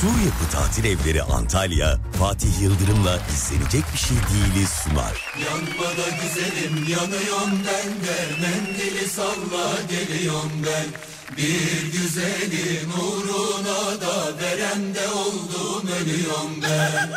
Sur Yapı Tatil Evleri Antalya, Fatih Yıldırım'la izlenecek bir şey değili sunar. Yanmada güzelim yanıyorum ben de, mendili salla geliyorum ben. Bir güzelin uğruna da verem de oldum ölüyorum ben.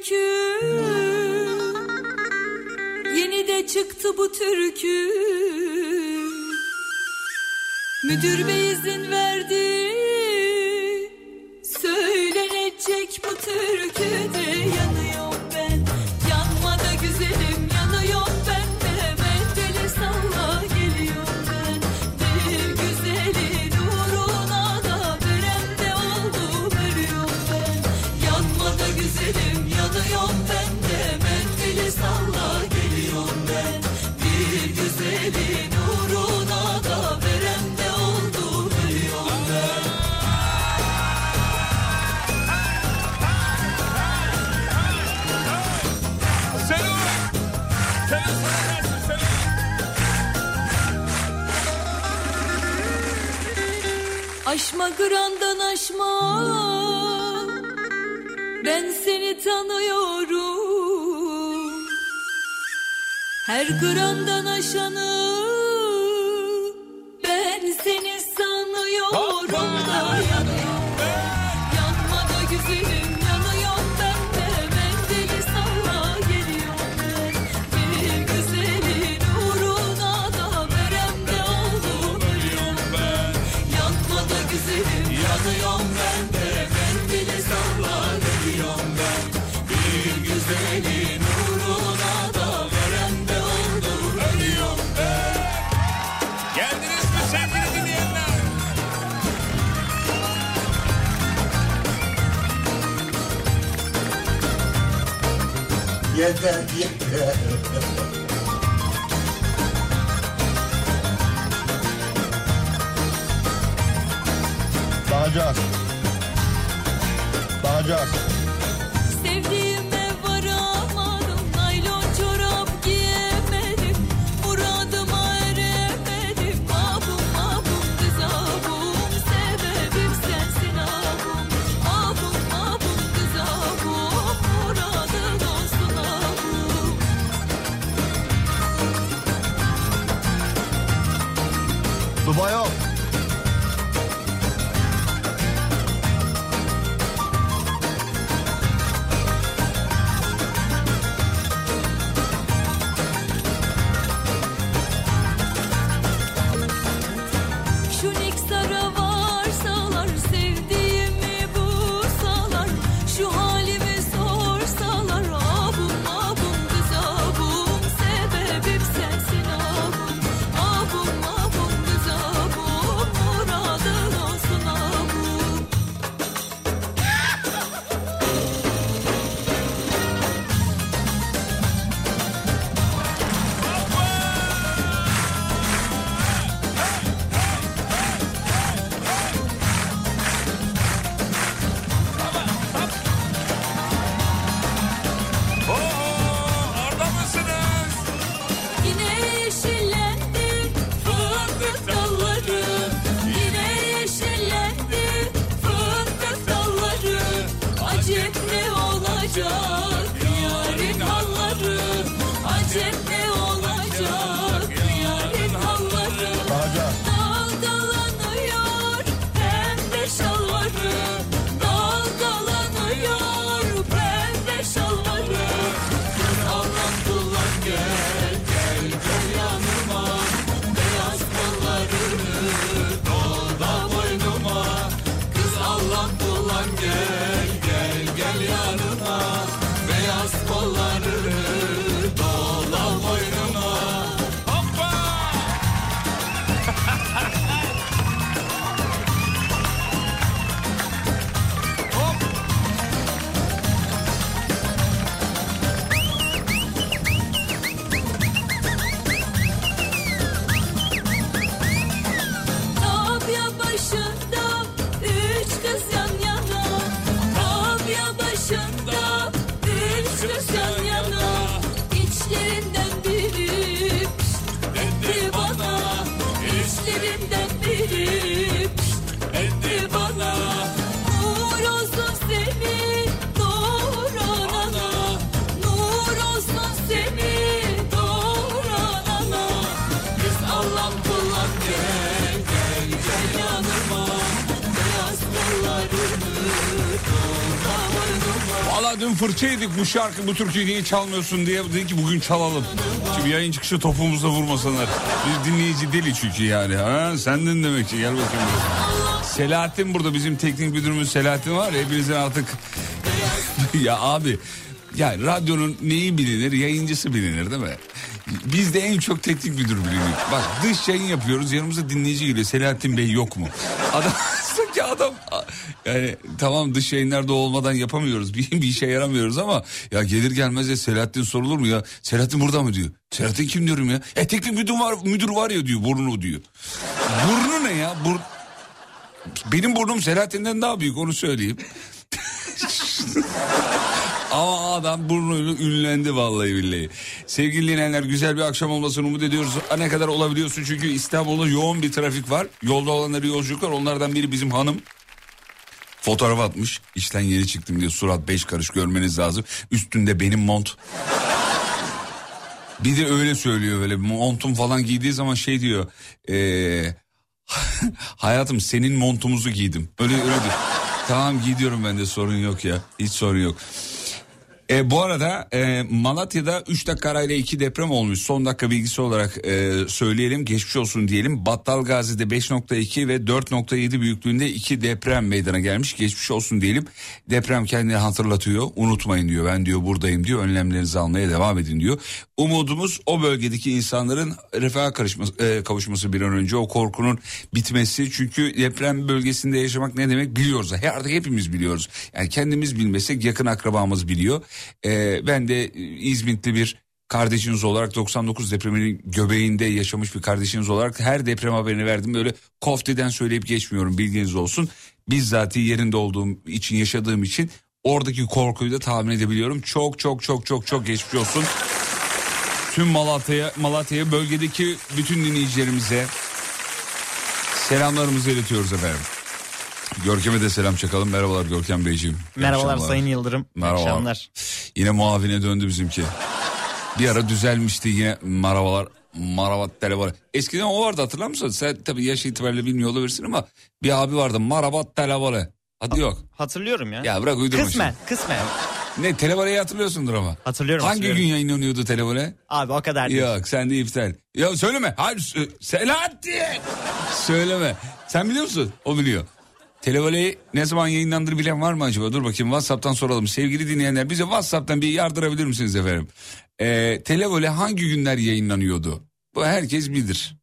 türkü. Yeni de çıktı bu türkü. Müdür bey izin verdi. Söylenecek bu türkü değil Aşma grandan aşma. Ben seni tanıyorum. Her grandan aşanı gezer yeter. Bağacağız. Bağacağız. Bulan gel gel gel yanıma Beyaz kollarını Valla dün fırça yedik bu şarkı bu türküyü niye çalmıyorsun diye dedi ki bugün çalalım. Şimdi yayın çıkışı topumuzda vurmasınlar. Bir dinleyici deli çünkü yani. Ha, sendin demek ki gel bakayım. Buraya. Selahattin burada bizim teknik müdürümüz Selahattin var ya hepinizin artık... ya abi yani radyonun neyi bilinir yayıncısı bilinir değil mi? Bizde en çok teknik müdür bilinir. Bak dış yayın yapıyoruz yanımıza dinleyici geliyor. Selahattin Bey yok mu? Adam sanki adam yani tamam dış yayınlarda olmadan yapamıyoruz. Bir, bir işe yaramıyoruz ama ya gelir gelmez de Selahattin sorulur mu ya? Selahattin burada mı diyor. Selahattin kim diyorum ya? E teknik müdür var, müdür var ya diyor burnu diyor. Burnu ne ya? Bur... Benim burnum Selahattin'den daha büyük onu söyleyeyim. Ama adam burnuyla ünlendi vallahi billahi. Sevgili dinleyenler güzel bir akşam olmasını umut ediyoruz. Ne kadar olabiliyorsun çünkü İstanbul'da yoğun bir trafik var. Yolda olanları yolculuk. Onlardan biri bizim hanım. Fotoğraf atmış. İşten yeni çıktım diye surat beş karış görmeniz lazım. Üstünde benim mont. Bir de öyle söylüyor böyle montum falan giydiği zaman şey diyor. Eee hayatım senin montumuzu giydim. Öyle öyle diyor. Tamam gidiyorum ben de sorun yok ya. Hiç sorun yok. E, bu arada e, Malatya'da 3 dakika arayla 2 deprem olmuş. Son dakika bilgisi olarak e, söyleyelim. Geçmiş olsun diyelim. Battalgazi'de 5.2 ve 4.7 büyüklüğünde 2 deprem meydana gelmiş. Geçmiş olsun diyelim. Deprem kendini hatırlatıyor. Unutmayın diyor. Ben diyor buradayım diyor. Önlemlerinizi almaya devam edin diyor. Umudumuz o bölgedeki insanların refaha karışması, e, kavuşması bir an önce. O korkunun bitmesi. Çünkü deprem bölgesinde yaşamak ne demek biliyoruz. Artık hepimiz biliyoruz. Yani kendimiz bilmesek yakın akrabamız biliyor. E, ben de İzmitli bir kardeşiniz olarak 99 depreminin göbeğinde yaşamış bir kardeşiniz olarak her deprem haberini verdim. Böyle kofteden söyleyip geçmiyorum bilginiz olsun. Bizzat yerinde olduğum için yaşadığım için oradaki korkuyu da tahmin edebiliyorum. Çok çok çok çok çok geçmiş olsun. Tüm Malatya'ya Malatya'ya bölgedeki bütün dinleyicilerimize selamlarımızı iletiyoruz efendim. Görkem'e de selam çakalım. Merhabalar Görkem Beyciğim. Merhabalar akşamlar. Sayın Yıldırım. Merhaba. akşamlar. Yine muavine döndü bizimki. Bir ara düzelmişti yine marabalar. Marabat telefonu. Eskiden o vardı hatırlar mısın? Sen tabii yaş itibariyle bilmiyor olabilirsin ama bir abi vardı marabat telefonu. Hadi yok. Hatırlıyorum ya. Ya bırak uydurma kısmen, şimdi. kısmen. Ne televoleyi hatırlıyorsundur ama. Hatırlıyorum. Hangi hatırlıyorum. gün yayınlanıyordu televole? Abi o kadar değil. Yok sen de iptal. Ya söyleme. Hayır Selahattin. söyleme. Sen biliyor musun? O biliyor. Televoleyi ne zaman yayınlandır bilen var mı acaba? Dur bakayım WhatsApp'tan soralım. Sevgili dinleyenler bize WhatsApp'tan bir yardırabilir misiniz efendim? Ee, televole hangi günler yayınlanıyordu? Bu herkes bilir.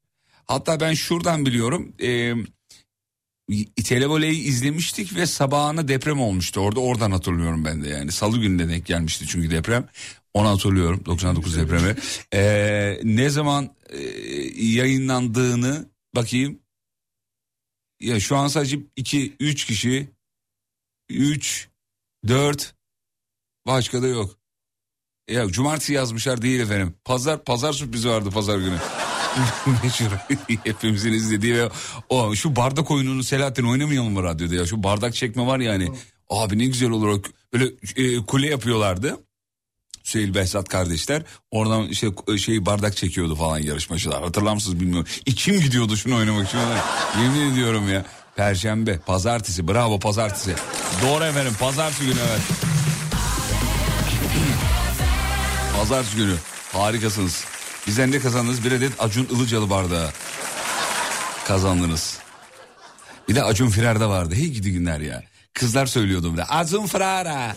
Hatta ben şuradan biliyorum. Ee, Televole'yi izlemiştik ve sabahına deprem olmuştu. Orada oradan hatırlıyorum ben de yani. Salı gününe denk gelmişti çünkü deprem. Onu hatırlıyorum 99 depremi. Ee, ne zaman e, yayınlandığını bakayım. Ya şu an sadece 2 3 kişi 3 4 başka da yok. Ya cumartesi yazmışlar değil efendim. Pazar pazar sürprizi vardı pazar günü. Meşhur hepimizin izlediği ve o şu bardak oyununu Selahattin oynamayalım mı radyoda ya şu bardak çekme var yani abi ne güzel olur böyle e, kule yapıyorlardı Süheyl Behzat kardeşler oradan işte şey bardak çekiyordu falan yarışmacılar hatırlar mısınız bilmiyorum içim gidiyordu şunu oynamak için yemin ediyorum ya Perşembe pazartesi bravo pazartesi doğru efendim pazartesi günü evet pazartesi günü harikasınız Bizden ne kazandınız? Bir adet Acun Ilıcalı bardağı kazandınız. Bir de Acun Firar'da vardı. Hey gidi günler ya. Kızlar söylüyordu bir de. Acun Firar'a.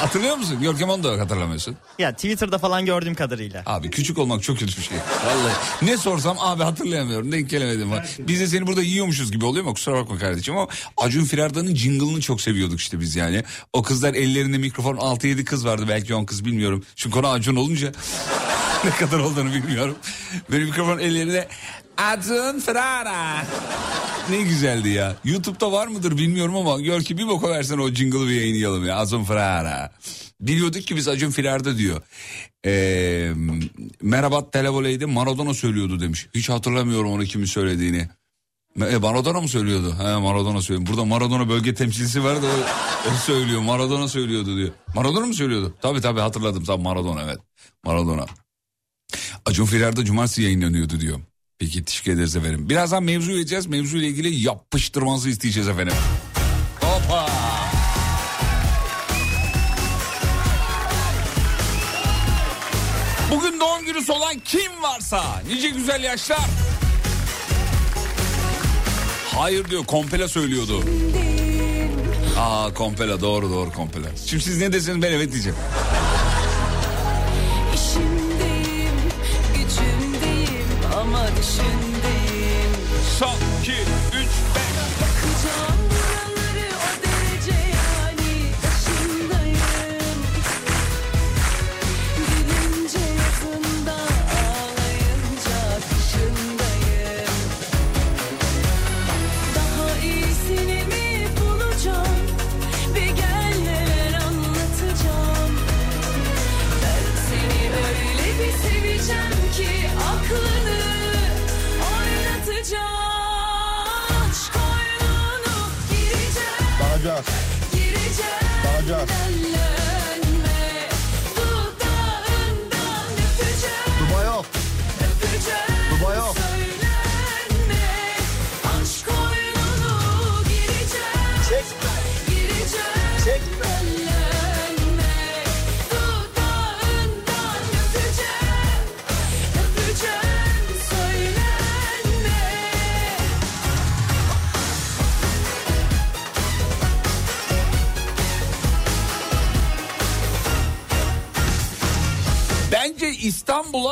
Hatırlıyor musun? Görkem onu da hatırlamıyorsun. Ya Twitter'da falan gördüğüm kadarıyla. Abi küçük olmak çok kötü bir şey. Vallahi ne sorsam abi hatırlayamıyorum. Denk gelemedim. Biz de seni burada yiyormuşuz gibi oluyor mu? Kusura bakma kardeşim ama Acun Firarda'nın jingle'ını çok seviyorduk işte biz yani. O kızlar ellerinde mikrofon 6-7 kız vardı belki 10 kız bilmiyorum. Çünkü konu Acun olunca ne kadar olduğunu bilmiyorum. Böyle mikrofon ellerinde Acun Firara. Ne güzeldi ya. YouTube'da var mıdır bilmiyorum ama gör ki bir boka versen o jingle'ı bir yayınlayalım ya. Acun Firara. Biliyorduk ki biz Acun Firar'da diyor. Ee, Merhaba Televole'ydi Maradona söylüyordu demiş. Hiç hatırlamıyorum onu kimin söylediğini. E, Maradona mı söylüyordu? He Maradona söylüyor. Burada Maradona bölge temsilcisi var da o, o söylüyor. Maradona söylüyordu diyor. Maradona mı söylüyordu? Tabii tabii hatırladım. Tabii Maradona evet. Maradona. Acun Firar'da cumartesi yayınlanıyordu diyor. Peki teşekkür ederiz efendim. Birazdan mevzu edeceğiz. Mevzuyla ilgili yapıştırmanızı isteyeceğiz efendim. Hopa! Bugün doğum günü olan kim varsa nice güzel yaşlar. Hayır diyor kompela söylüyordu. Aa kompela doğru doğru kompela. Şimdi siz ne deseniz ben evet diyeceğim. Son 2, 3, 5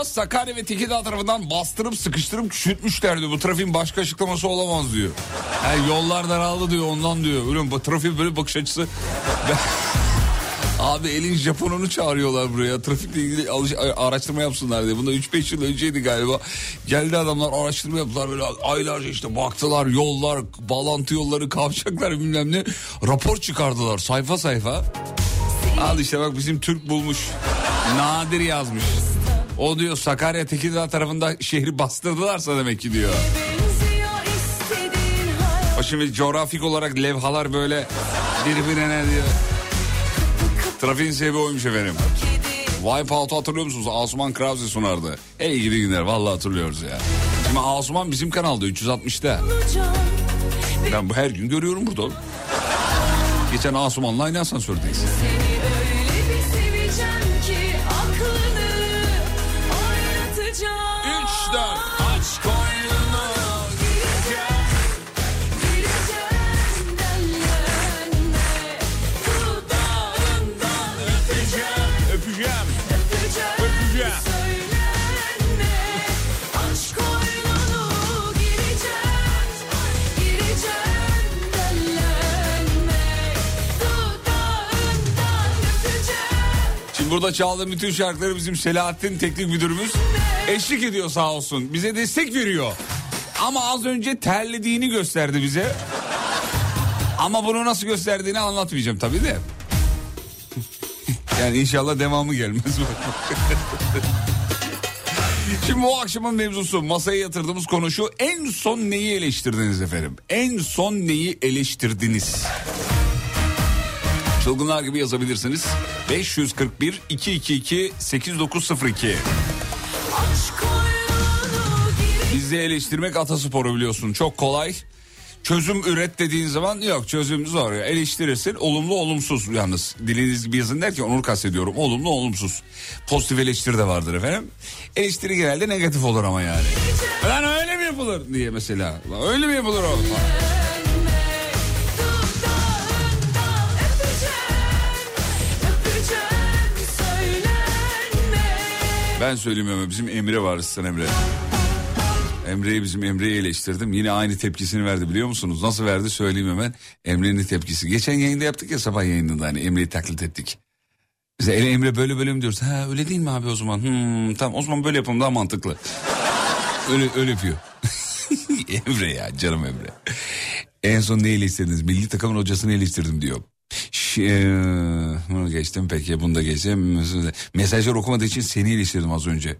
İstanbul'a Sakarya ve Tekirdağ tarafından bastırıp sıkıştırıp küçültmüşlerdi. Bu trafiğin başka açıklaması olamaz diyor. Yani yollar daraldı diyor ondan diyor. Öyle bu trafiğin böyle bakış açısı. Abi elin Japonunu çağırıyorlar buraya. Trafikle ilgili alış- araştırma yapsınlar diye. Bunda 3-5 yıl önceydi galiba. Geldi adamlar araştırma yaptılar. Böyle aylarca işte baktılar yollar, bağlantı yolları, kavşaklar bilmem ne. Rapor çıkardılar sayfa sayfa. Al işte bak bizim Türk bulmuş. Nadir yazmış. O diyor Sakarya Tekirdağ tarafında şehri bastırdılarsa demek ki diyor. O şimdi coğrafik olarak levhalar böyle birbirine diyor. Trafiğin sebebi oymuş efendim. Wipeout'u hatırlıyor musunuz? Asuman Krause sunardı. Ey gidi günler vallahi hatırlıyoruz ya. Şimdi Asuman bizim kanalda 360'ta. olacağım. Ben bu her gün görüyorum burada. Geçen Asuman'la aynı asansördeyiz. Seni Burada çaldığım bütün şarkıları bizim Selahattin teknik müdürümüz eşlik ediyor sağ olsun. Bize destek veriyor. Ama az önce terlediğini gösterdi bize. Ama bunu nasıl gösterdiğini anlatmayacağım tabii de. Yani inşallah devamı gelmez. Şimdi bu akşamın mevzusu masaya yatırdığımız konu şu. En son neyi eleştirdiniz efendim? En son neyi eleştirdiniz? Çılgınlar gibi yazabilirsiniz. 541 222 8902. Aşk oyununu gireceğim. Bizi eleştirmek atasporu biliyorsun. Çok kolay. Çözüm üret dediğin zaman yok çözüm zor. Eleştirirsin olumlu olumsuz yalnız. Diliniz gibi yazın derken onu kastediyorum. Olumlu olumsuz. Pozitif eleştiri de vardır efendim. Eleştiri genelde negatif olur ama yani. Lan öyle mi yapılır diye mesela. Öyle mi yapılır o? Ben söyleyeyim ama bizim Emre var Aslan Emre. Emre'yi bizim Emre'yi eleştirdim. Yine aynı tepkisini verdi biliyor musunuz? Nasıl verdi söyleyeyim hemen. Emre'nin tepkisi. Geçen yayında yaptık ya sabah yayınında hani Emre'yi taklit ettik. Bize "Ele Emre böyle böyle mi diyoruz? Ha öyle değil mi abi o zaman? Hmm, tamam o zaman böyle yapalım daha mantıklı. öyle öyle yapıyor. Emre ya canım Emre. En son neyi eleştirdiniz? Milli takımın hocasını eleştirdim diyor. Bunu geçtim peki bunu da geçtim. Mesajlar okumadığı için seni eleştirdim az önce.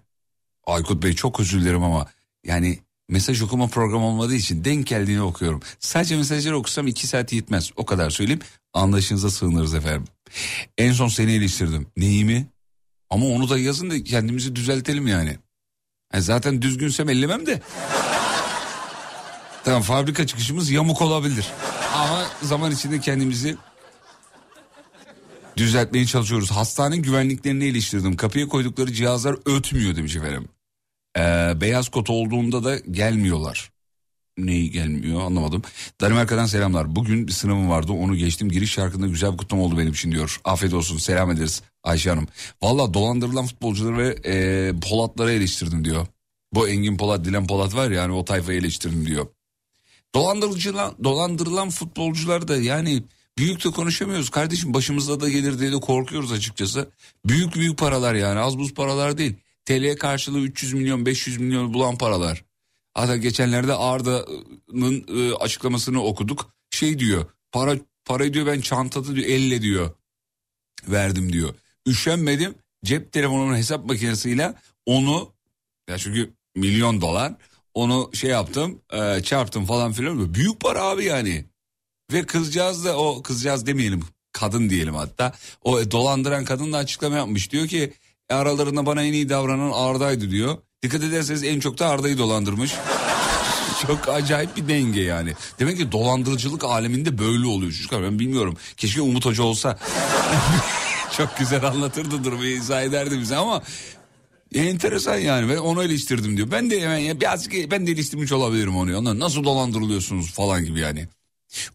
Aykut Bey çok özür dilerim ama yani mesaj okuma programı olmadığı için denk geldiğini okuyorum. Sadece mesajları okusam iki saat yetmez. O kadar söyleyeyim. Anlaşınıza sığınırız efendim. En son seni eleştirdim. Neyimi? Ama onu da yazın da kendimizi düzeltelim yani. Yani zaten düzgünsem ellemem de. Tamam fabrika çıkışımız yamuk olabilir. Ama zaman içinde kendimizi düzeltmeye çalışıyoruz. Hastane güvenliklerini eleştirdim. Kapıya koydukları cihazlar ötmüyor demiş efendim. Ee, beyaz kot olduğunda da gelmiyorlar. Neyi gelmiyor anlamadım. Danimarka'dan selamlar. Bugün bir sınavım vardı onu geçtim. Giriş şarkında güzel bir kutlama oldu benim için diyor. Afiyet olsun selam ederiz Ayşe Hanım. Valla dolandırılan futbolcuları ve e, Polatları eleştirdim diyor. Bu Engin Polat, Dilan Polat var ya yani o tayfayı eleştirdim diyor. Dolandırıcılan, dolandırılan futbolcular da yani büyük de konuşamıyoruz. Kardeşim başımıza da gelir diye de korkuyoruz açıkçası. Büyük büyük paralar yani az buz paralar değil. TL'ye karşılığı 300 milyon 500 milyon bulan paralar. Hatta geçenlerde Arda'nın e, açıklamasını okuduk. Şey diyor para parayı diyor ben çantada diyor elle diyor verdim diyor. Üşenmedim cep telefonumun hesap makinesiyle onu ya çünkü milyon dolar onu şey yaptım e, çarptım falan filan. Büyük para abi yani. Ve kızcağız da o kızcağız demeyelim kadın diyelim hatta. O dolandıran kadın da açıklama yapmış. Diyor ki aralarında bana en iyi davranan Arda'ydı diyor. Dikkat ederseniz en çok da Arda'yı dolandırmış. çok acayip bir denge yani. Demek ki dolandırıcılık aleminde böyle oluyor çocuklar. Ben bilmiyorum. Keşke Umut Hoca olsa. çok güzel anlatırdı durumu izah ederdi bize ama enteresan yani ben onu eleştirdim diyor. Ben de yani birazcık ben de eleştirmiş olabilirim onu. Onlar nasıl dolandırılıyorsunuz falan gibi yani.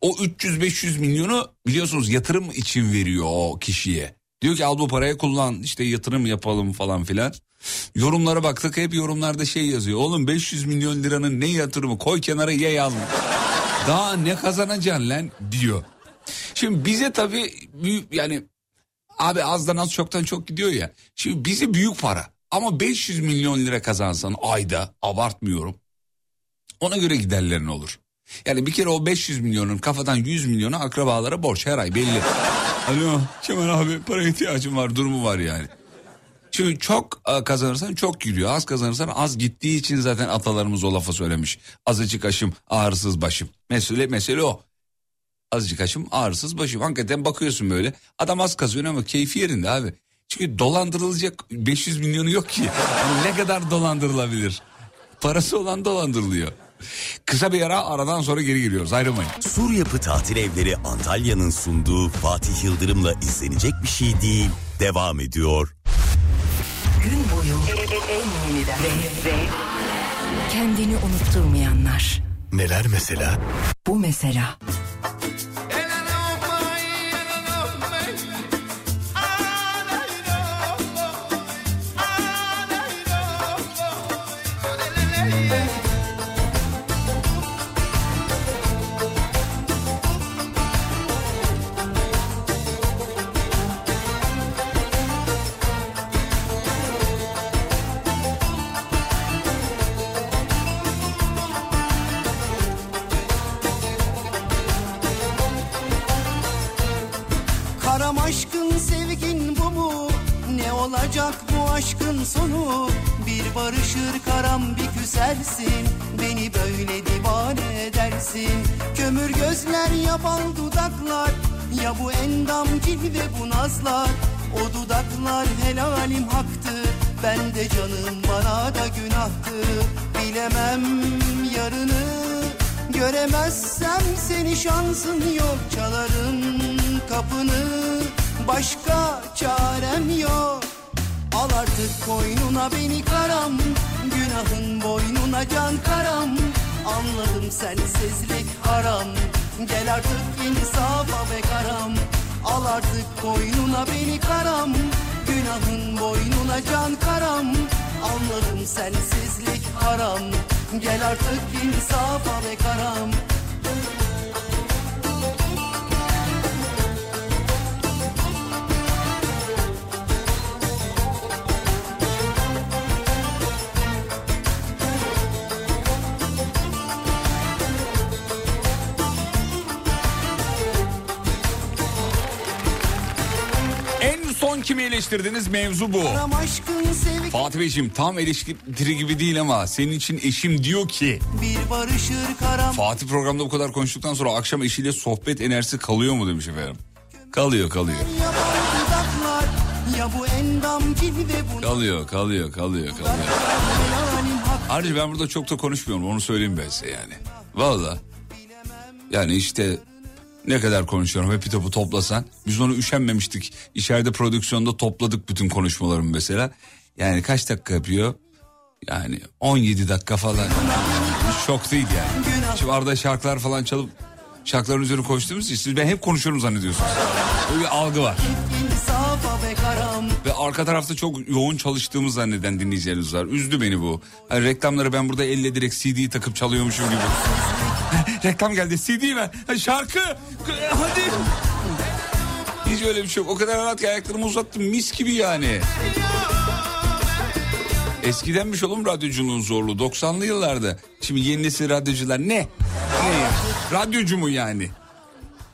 O 300-500 milyonu biliyorsunuz yatırım için veriyor o kişiye. Diyor ki al bu parayı kullan işte yatırım yapalım falan filan. Yorumlara baktık hep yorumlarda şey yazıyor. Oğlum 500 milyon liranın ne yatırımı koy kenara ye yaz. Daha ne kazanacaksın lan diyor. Şimdi bize tabii büyük yani abi azdan az çoktan çok gidiyor ya. Şimdi bizi büyük para ama 500 milyon lira kazansan ayda abartmıyorum. Ona göre giderlerin olur. Yani bir kere o 500 milyonun kafadan 100 milyonu akrabalara borç her ay belli. Alo Kemal abi para ihtiyacım var durumu var yani. Çünkü çok e, kazanırsan çok gidiyor. Az kazanırsan az gittiği için zaten atalarımız o lafa söylemiş. Azıcık aşım ağrısız başım. Mesele mesele o. Azıcık aşım ağrısız başım. Hakikaten bakıyorsun böyle. Adam az kazanıyor ama keyfi yerinde abi. Çünkü dolandırılacak 500 milyonu yok ki. Yani ne kadar dolandırılabilir? Parası olan dolandırılıyor. Kısa bir ara aradan sonra geri geliyoruz ayrılmayın. Sur Yapı Tatil Evleri Antalya'nın sunduğu Fatih Yıldırım'la izlenecek bir şey değil devam ediyor. Gün boyu en yeniden ve kendini unutturmayanlar. Neler mesela? Bu mesela. Aşkın sonu? Bir barışır karam bir küsersin. Beni böyle divane edersin. Kömür gözler ya bal dudaklar. Ya bu endam cilve bu nazlar. O dudaklar helalim haktı. Ben de canım bana da günahtı. Bilemem yarını. Göremezsem seni şansın yok. Çalarım kapını. Başka çarem yok Al artık koynuna beni karam Günahın boynuna can karam. Anladım sensizlik haram Gel artık insafa be karam. Al artık koynuna beni karam Günahın boynuna can karam. Anladım sensizlik haram Gel artık insafa be karam kimi eleştirdiniz mevzu bu. Fatih Beyciğim tam eleştiri gibi değil ama senin için eşim diyor ki Fatih programda bu kadar konuştuktan sonra akşam eşiyle sohbet enerjisi kalıyor mu demiş efendim. Kalıyor kalıyor. Kalıyor kalıyor kalıyor kalıyor. Ayrıca ben burada çok da konuşmuyorum onu söyleyeyim ben size yani. Valla. Yani işte Ne kadar konuşuyorum hepi topu toplasan. Biz onu üşenmemiştik. İçeride prodüksiyonda topladık bütün konuşmalarımı mesela. Yani kaç dakika yapıyor? Yani 17 dakika falan. Çok değil yani. Şimdi arada şarkılar falan çalıp şarkıların üzerine koştuğumuz için siz ben hep konuşuyorum zannediyorsunuz. Böyle bir algı var. Ve arka tarafta çok yoğun çalıştığımı zanneden dinleyicilerimiz var. Üzdü beni bu. Hani reklamları ben burada elle direkt CD'yi takıp çalıyormuşum gibi. Reklam geldi CD ver. Şarkı. Hadi. Hiç öyle bir şey yok. O kadar rahat ki ayaklarımı uzattım. Mis gibi yani. Eskidenmiş oğlum radyoculuğun zorluğu. 90'lı yıllarda. Şimdi yeni nesil radyocular ne? Ne? Radyocu mu yani?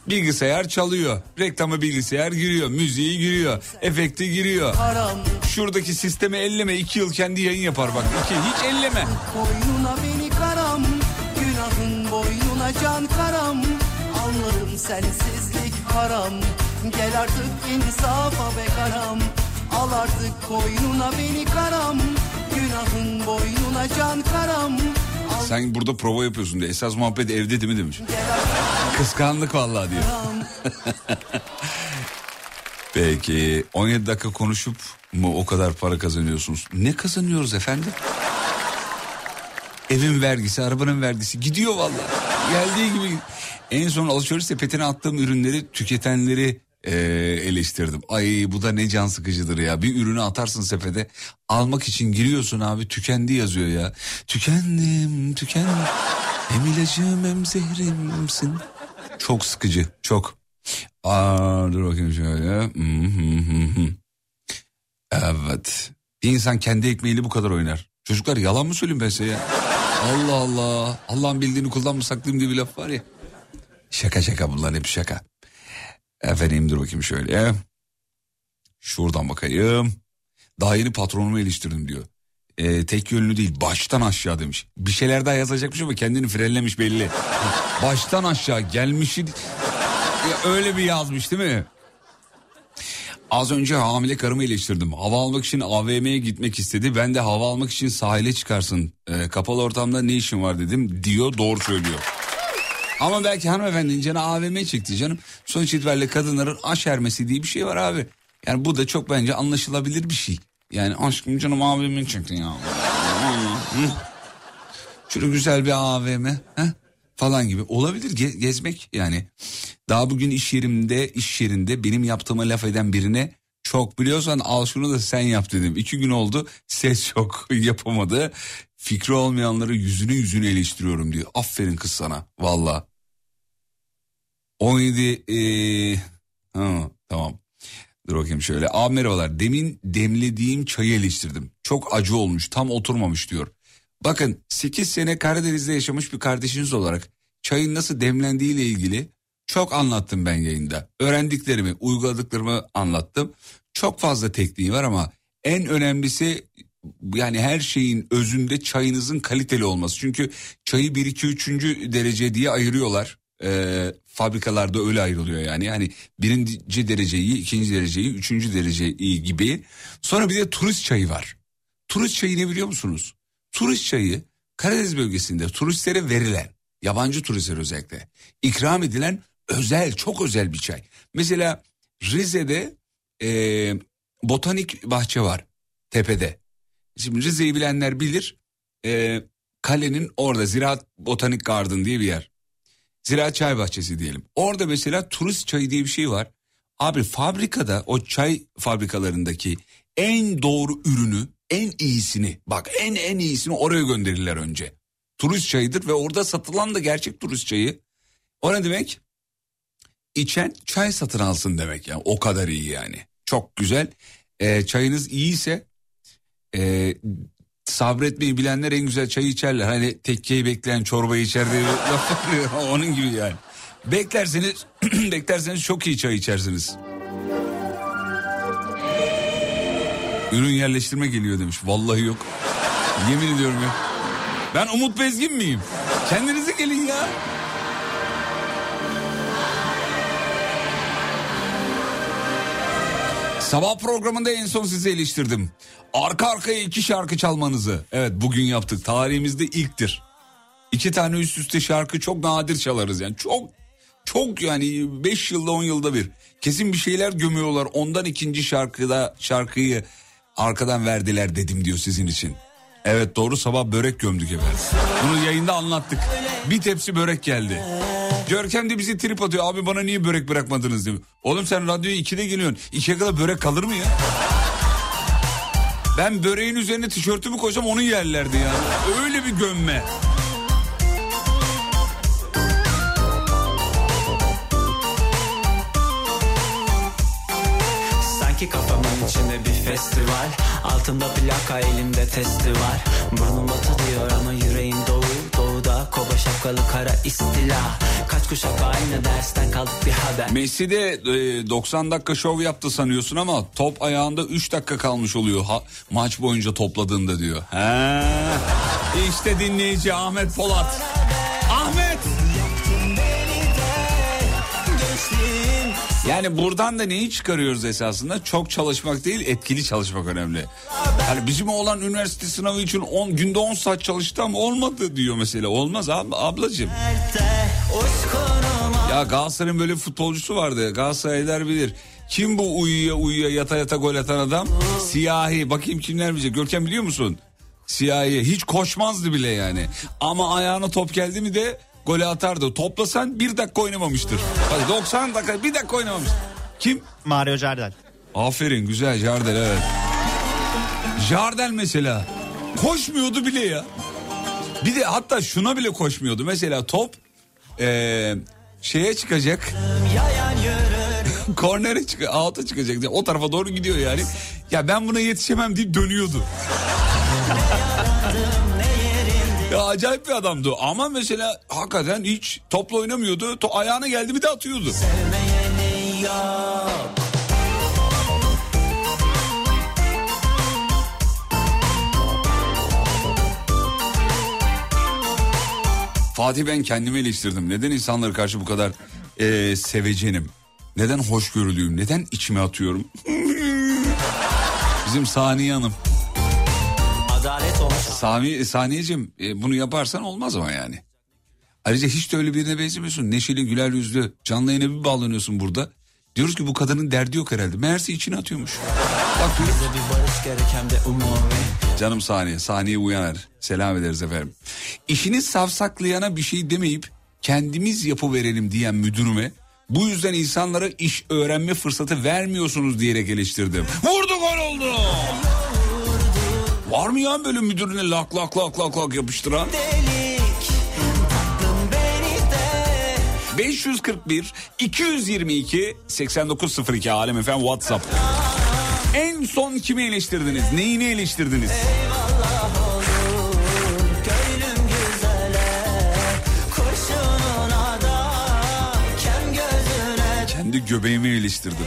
Bilgisayar çalıyor. Reklama bilgisayar giriyor. Müziği giriyor. Efekti giriyor. Şuradaki sistemi elleme. iki yıl kendi yayın yapar bak. İki, hiç elleme. Boynuna can karam Anlarım sensizlik haram Gel artık insafa be karam Al artık koynuna beni karam Günahın boynuna can karam Al Sen burada prova yapıyorsun diye. Esas muhabbet evde değil mi demiş. Kıskanlık vallahi diyor. Peki 17 dakika konuşup mu o kadar para kazanıyorsunuz? Ne kazanıyoruz efendim? Evin vergisi, arabanın vergisi gidiyor vallahi. Geldiği gibi. En son alışveriş sepetine attığım ürünleri tüketenleri eee, eleştirdim. Ay bu da ne can sıkıcıdır ya. Bir ürünü atarsın sepete. Almak için giriyorsun abi tükendi yazıyor ya. Tükendim, tükendim. Hem ilacım hem zehrimsin. Çok sıkıcı, çok. Aa, dur bakayım şöyle. Hı hı hı. Evet. Bir insan kendi ekmeğiyle bu kadar oynar. Çocuklar yalan mı söyleyeyim ben size ya? Allah Allah. Allah'ın bildiğini kullanma saklayayım diye bir laf var ya. Şaka şaka bunlar hep şaka. Efendim dur bakayım şöyle. Şuradan bakayım. Daha yeni patronumu eleştirdim diyor. Ee, tek yönlü değil baştan aşağı demiş. Bir şeyler daha yazacakmış ama kendini frenlemiş belli. baştan aşağı gelmişi öyle bir yazmış değil mi? Az önce hamile karımı eleştirdim. Hava almak için AVM'ye gitmek istedi. Ben de hava almak için sahile çıkarsın. Ee, kapalı ortamda ne işin var dedim. Diyor doğru söylüyor. Ama belki hanımefendinin canı AVM çekti canım. Sonuç itibariyle kadınların aş ermesi diye bir şey var abi. Yani bu da çok bence anlaşılabilir bir şey. Yani aşkım canım AVM çekti ya. Şöyle güzel bir AVM he? Falan gibi olabilir ge- gezmek yani. Daha bugün iş yerimde iş yerinde benim yaptığıma laf eden birine çok biliyorsan al şunu da sen yap dedim. İki gün oldu ses yok yapamadı. Fikri olmayanları yüzünü yüzünü eleştiriyorum diyor. Aferin kız sana valla. 17 ee, ha, tamam. Dur bakayım şöyle. Abi merhabalar. Demin demlediğim çayı eleştirdim. Çok acı olmuş tam oturmamış diyor. Bakın 8 sene Karadeniz'de yaşamış bir kardeşiniz olarak çayın nasıl demlendiği ile ilgili çok anlattım ben yayında. Öğrendiklerimi, uyguladıklarımı anlattım. Çok fazla tekniği var ama en önemlisi yani her şeyin özünde çayınızın kaliteli olması. Çünkü çayı 1 2 3. derece diye ayırıyorlar. Ee, fabrikalarda öyle ayrılıyor yani. Yani birinci dereceyi, ikinci dereceyi, üçüncü dereceyi gibi. Sonra bir de turist çayı var. Turist çayı ne biliyor musunuz? Turist çayı Karadeniz bölgesinde turistlere verilen, yabancı turistler özellikle ikram edilen özel, çok özel bir çay. Mesela Rize'de e, botanik bahçe var tepede. Şimdi Rize'yi bilenler bilir. E, kalenin orada Ziraat Botanik Garden diye bir yer. Ziraat Çay Bahçesi diyelim. Orada mesela turist çayı diye bir şey var. Abi fabrikada o çay fabrikalarındaki en doğru ürünü en iyisini bak en en iyisini oraya gönderirler önce. Turist çayıdır ve orada satılan da gerçek turist çayı. O ne demek? İçen çay satın alsın demek yani o kadar iyi yani. Çok güzel. Ee, çayınız iyiyse e, sabretmeyi bilenler en güzel çayı içerler. Hani tekkeyi bekleyen çorbayı içer diye laf onun gibi yani. Beklerseniz beklerseniz çok iyi çay içersiniz. Ürün yerleştirme geliyor demiş. Vallahi yok. Yemin ediyorum ya. Ben Umut Bezgin miyim? Kendinize gelin ya. Sabah programında en son sizi eleştirdim. Arka arkaya iki şarkı çalmanızı. Evet bugün yaptık. Tarihimizde ilktir. İki tane üst üste şarkı çok nadir çalarız yani. Çok Çok yani 5 yılda 10 yılda bir. Kesin bir şeyler gömüyorlar. Ondan ikinci şarkıda şarkıyı arkadan verdiler dedim diyor sizin için. Evet doğru sabah börek gömdük efendim. Bunu yayında anlattık. Bir tepsi börek geldi. Görkem de bizi trip atıyor. Abi bana niye börek bırakmadınız diyor. Oğlum sen radyoya 2'de geliyorsun. 2'ye kadar börek kalır mı ya? Ben böreğin üzerine tişörtümü koysam onu yerlerdi ya. Öyle bir gömme. Festival Altımda plaka elimde testi var Burnum batırıyor ama yüreğim dolu Doğuda koba şapkalı kara istila Kaç kuşak aynı dersten kaldık bir haber Messi de e, 90 dakika şov yaptı sanıyorsun ama top ayağında 3 dakika kalmış oluyor ha, maç boyunca topladığında diyor. He. İşte dinleyici Ahmet Polat. Yani buradan da neyi çıkarıyoruz esasında? Çok çalışmak değil etkili çalışmak önemli. Yani bizim oğlan üniversite sınavı için 10 günde 10 saat çalıştı ama olmadı diyor mesela. Olmaz ab, ablacığım. Ya Galatasaray'ın böyle futbolcusu vardı. Galatasaraylılar bilir. Kim bu uyuya uyuya yata yata gol atan adam? Siyahi. Bakayım kimler bilecek. Görkem biliyor musun? Siyahi. Hiç koşmazdı bile yani. Ama ayağına top geldi mi de golü atardı. Toplasan bir dakika oynamamıştır. Hadi 90 dakika bir dakika oynamamıştır. Kim? Mario Jardel. Aferin güzel Jardel evet. Jardel mesela koşmuyordu bile ya. Bir de hatta şuna bile koşmuyordu. Mesela top eee, şeye çıkacak. Kornere çık out'a çıkacak. O tarafa doğru gidiyor yani. Ya ben buna yetişemem deyip dönüyordu. Ya acayip bir adamdı ama mesela hakikaten hiç topla oynamıyordu. To ayağına geldi bir de atıyordu. Fatih ben kendimi eleştirdim. Neden insanlara karşı bu kadar eee, sevecenim? Neden hoşgörülüyüm? Neden içime atıyorum? Bizim Saniye Hanım. Sami, Saniyeciğim e, bunu yaparsan olmaz ama yani. Ayrıca hiç de öyle birine benzemiyorsun. Neşeli güler yüzlü canlı yayına bir bağlanıyorsun burada. Diyoruz ki bu kadının derdi yok herhalde. Meğerse içine atıyormuş. Bak Canım Saniye, Saniye Uyaner. Selam ederiz efendim. İşini savsaklayana bir şey demeyip kendimiz yapıverelim diyen müdürüme bu yüzden insanlara iş öğrenme fırsatı vermiyorsunuz diyerek eleştirdim. Vurdu gol oldu. Var mı ya böyle müdürüne lak lak lak lak lak yapıştıran? Delik Taktın beni de 541 222 8902 Alem efendim WhatsApp. En son kimi eleştirdiniz? Neyini eleştirdiniz? Gözüne Kendi göbeğimi eleştirdim.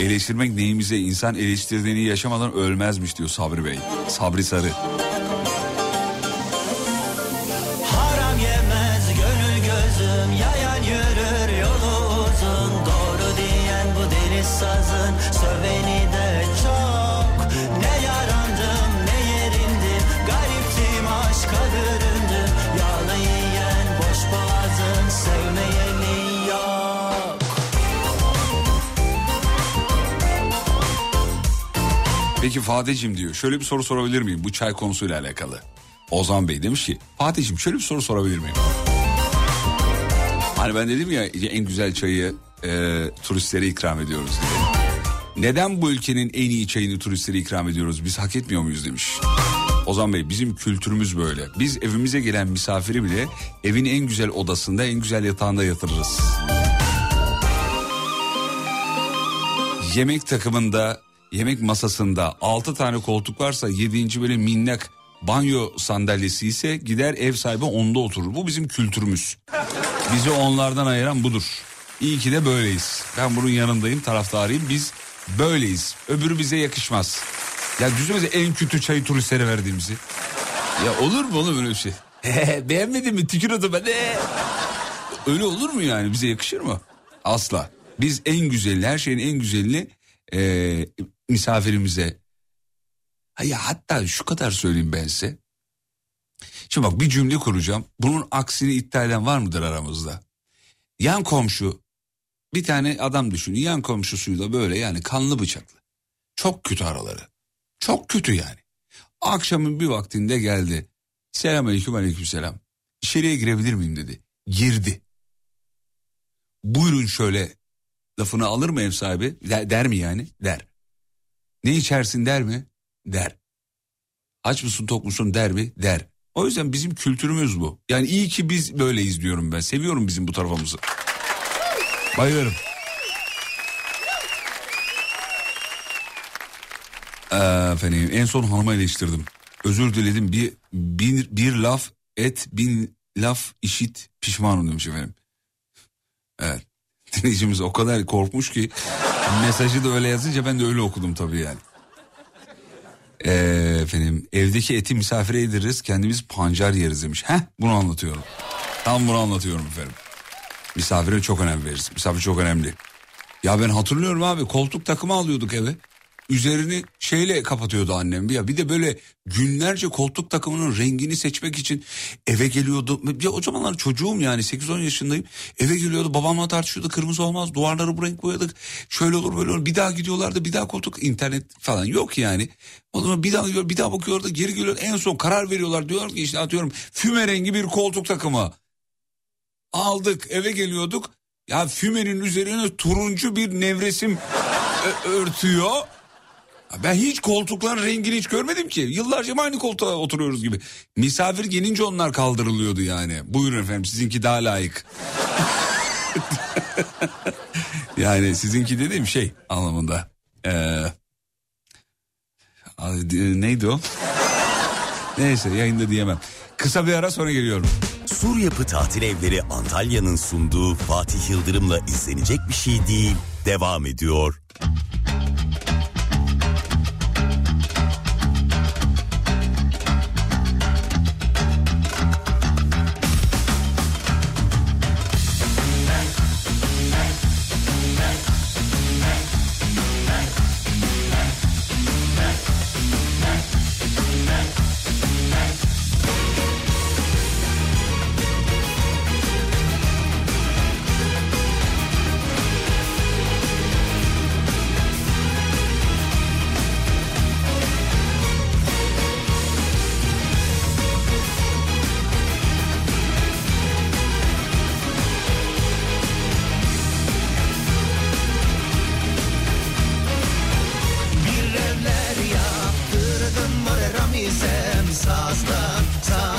Eleştirmek neyimize insan eleştirdiğini yaşamadan ölmezmiş diyor Sabri Bey. Sabri Sarı. Peki Fatih'cim diyor şöyle bir soru sorabilir miyim bu çay konusuyla alakalı? Ozan Bey demiş ki Fatih'cim şöyle bir soru sorabilir miyim? Hani ben dedim ya en güzel çayı e, turistlere ikram ediyoruz diye. Neden bu ülkenin en iyi çayını turistlere ikram ediyoruz? Biz hak etmiyor muyuz demiş. Ozan Bey bizim kültürümüz böyle. Biz evimize gelen misafiri bile evin en güzel odasında en güzel yatağında yatırırız. Yemek takımında, yemek masasında 6 tane koltuk varsa 7. böyle minnak banyo sandalyesi ise gider ev sahibi onda oturur. Bu bizim kültürümüz. Bizi onlardan ayıran budur. İyi ki de böyleyiz. Ben bunun yanındayım, taraftarıyım. Biz böyleyiz. Öbürü bize yakışmaz. Ya düşünsenize en kötü çayı turistlere verdiğimizi. Ya olur mu oğlum öyle bir şey? Beğenmedin mi? Tükür ben de. Öyle olur mu yani? Bize yakışır mı? Asla. Biz en güzelini, her şeyin en güzelini eee, misafirimize. Ya hatta şu kadar söyleyeyim ben size. Şimdi bak bir cümle kuracağım. Bunun aksini iddia eden var mıdır aramızda? Yan komşu bir tane adam düşün. Yan komşusuyla böyle yani kanlı bıçaklı. Çok kötü araları. Çok kötü yani. Akşamın bir vaktinde geldi. Selamünaleyküm aleykümselam. İçeriye girebilir miyim dedi. Girdi. Buyurun şöyle lafını alır mı ev sahibi? Der, der mi yani? Der. Ne içersin der mi? Der. Aç mısın tok musun der mi? Der. O yüzden bizim kültürümüz bu. Yani iyi ki biz böyleyiz diyorum ben. Seviyorum bizim bu tarafımızı. Bayılırım. Efendim en son hanıma eleştirdim. Özür diledim bir, bir, bir laf et bin laf işit pişmanım demiş efendim. Evet. Dinleyicimiz o kadar korkmuş ki mesajı da öyle yazınca ben de öyle okudum tabii yani. Ee, efendim evdeki eti misafire yediririz kendimiz pancar yeriz demiş. Heh bunu anlatıyorum. Tam bunu anlatıyorum efendim. Misafire çok önem veririz. Misafir çok önemli. Ya ben hatırlıyorum abi koltuk takımı alıyorduk eve. Üzerini şeyle kapatıyordu annem. Ya bir de böyle günlerce koltuk takımının rengini seçmek için eve geliyordu. Ya o zamanlar çocuğum yani 8-10 yaşındayım. Eve geliyordu babamla tartışıyordu kırmızı olmaz duvarları bu renk boyadık. Şöyle olur böyle olur bir daha gidiyorlardı bir daha koltuk internet falan yok yani. O zaman bir daha gidiyor bir daha bakıyorlar geri geliyor en son karar veriyorlar diyorlar ki işte atıyorum füme rengi bir koltuk takımı. Aldık eve geliyorduk ya fümenin üzerine turuncu bir nevresim örtüyor. Ben hiç koltukların rengini hiç görmedim ki. Yıllarca aynı koltuğa oturuyoruz gibi. Misafir gelince onlar kaldırılıyordu yani. Buyurun efendim sizinki daha layık. yani sizinki dediğim şey anlamında. Ee, neydi o? Neyse yayında diyemem. Kısa bir ara sonra geliyorum. Sur Yapı Tatil Evleri Antalya'nın sunduğu Fatih Yıldırım'la izlenecek bir şey değil. Devam ediyor. Sazdan, sazdan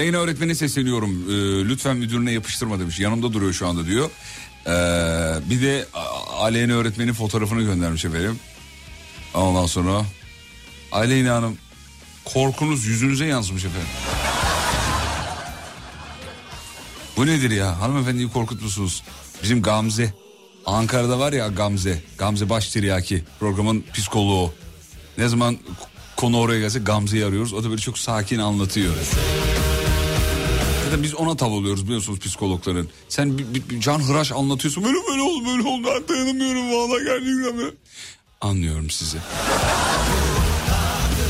Aleyna öğretmene sesleniyorum. Ee, lütfen müdürüne yapıştırma demiş. Yanımda duruyor şu anda diyor. Ee, bir de Aleyna öğretmenin fotoğrafını göndermiş efendim. Ondan sonra Aleyna Hanım korkunuz yüzünüze yansımış efendim. Bu nedir ya? Hanımefendiyi korkutmuşsunuz. Bizim Gamze. Ankara'da var ya Gamze. Gamze Baştiryaki. Programın psikoloğu. Ne zaman konu oraya gelse Gamze'yi arıyoruz. O da böyle çok sakin anlatıyor. Zaten biz ona tav oluyoruz biliyorsunuz psikologların. Sen bir, bir- bir can hıraş anlatıyorsun. Böyle böyle oldu böyle oldu. Ben dayanamıyorum valla gerçekten. Anlıyorum sizi.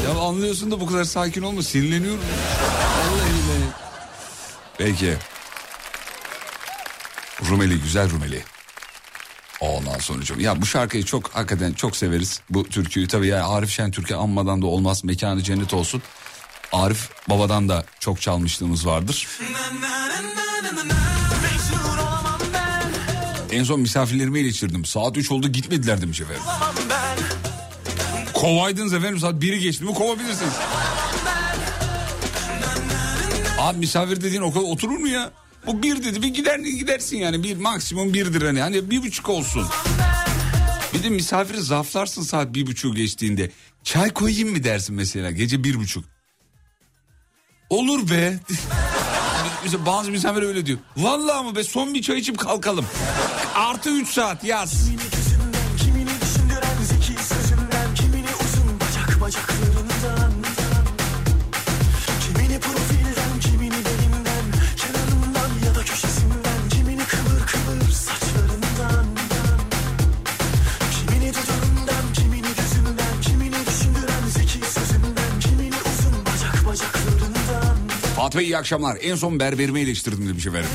Ya anlıyorsun da bu kadar sakin olma sinirleniyorum. Vallahi billahi. Peki. Rumeli güzel Rumeli. Ondan sonra ya bu şarkıyı çok hakikaten çok severiz. Bu türküyü tabii ya Arif Şentürk'ü anmadan da olmaz. Mekanı cennet olsun. Arif babadan da çok çalmışlığımız vardır. En son misafirlerimi eleştirdim. Saat 3 oldu gitmediler demiş efendim. Kovaydınız efendim saat 1'i geçti mi kovabilirsiniz. Abi misafir dediğin o kadar oturur mu ya? Bu bir dedi bir gider gidersin yani bir maksimum birdir hani hani bir buçuk olsun. Bir de misafiri zaflarsın saat bir buçuk geçtiğinde. Çay koyayım mı dersin mesela gece bir buçuk. Olur be. Mesela bazı misafir öyle diyor. Vallahi mı be son bir çay içip kalkalım. Artı 3 saat yaz. Fatih Bey iyi akşamlar. En son berberimi eleştirdim demiş efendim.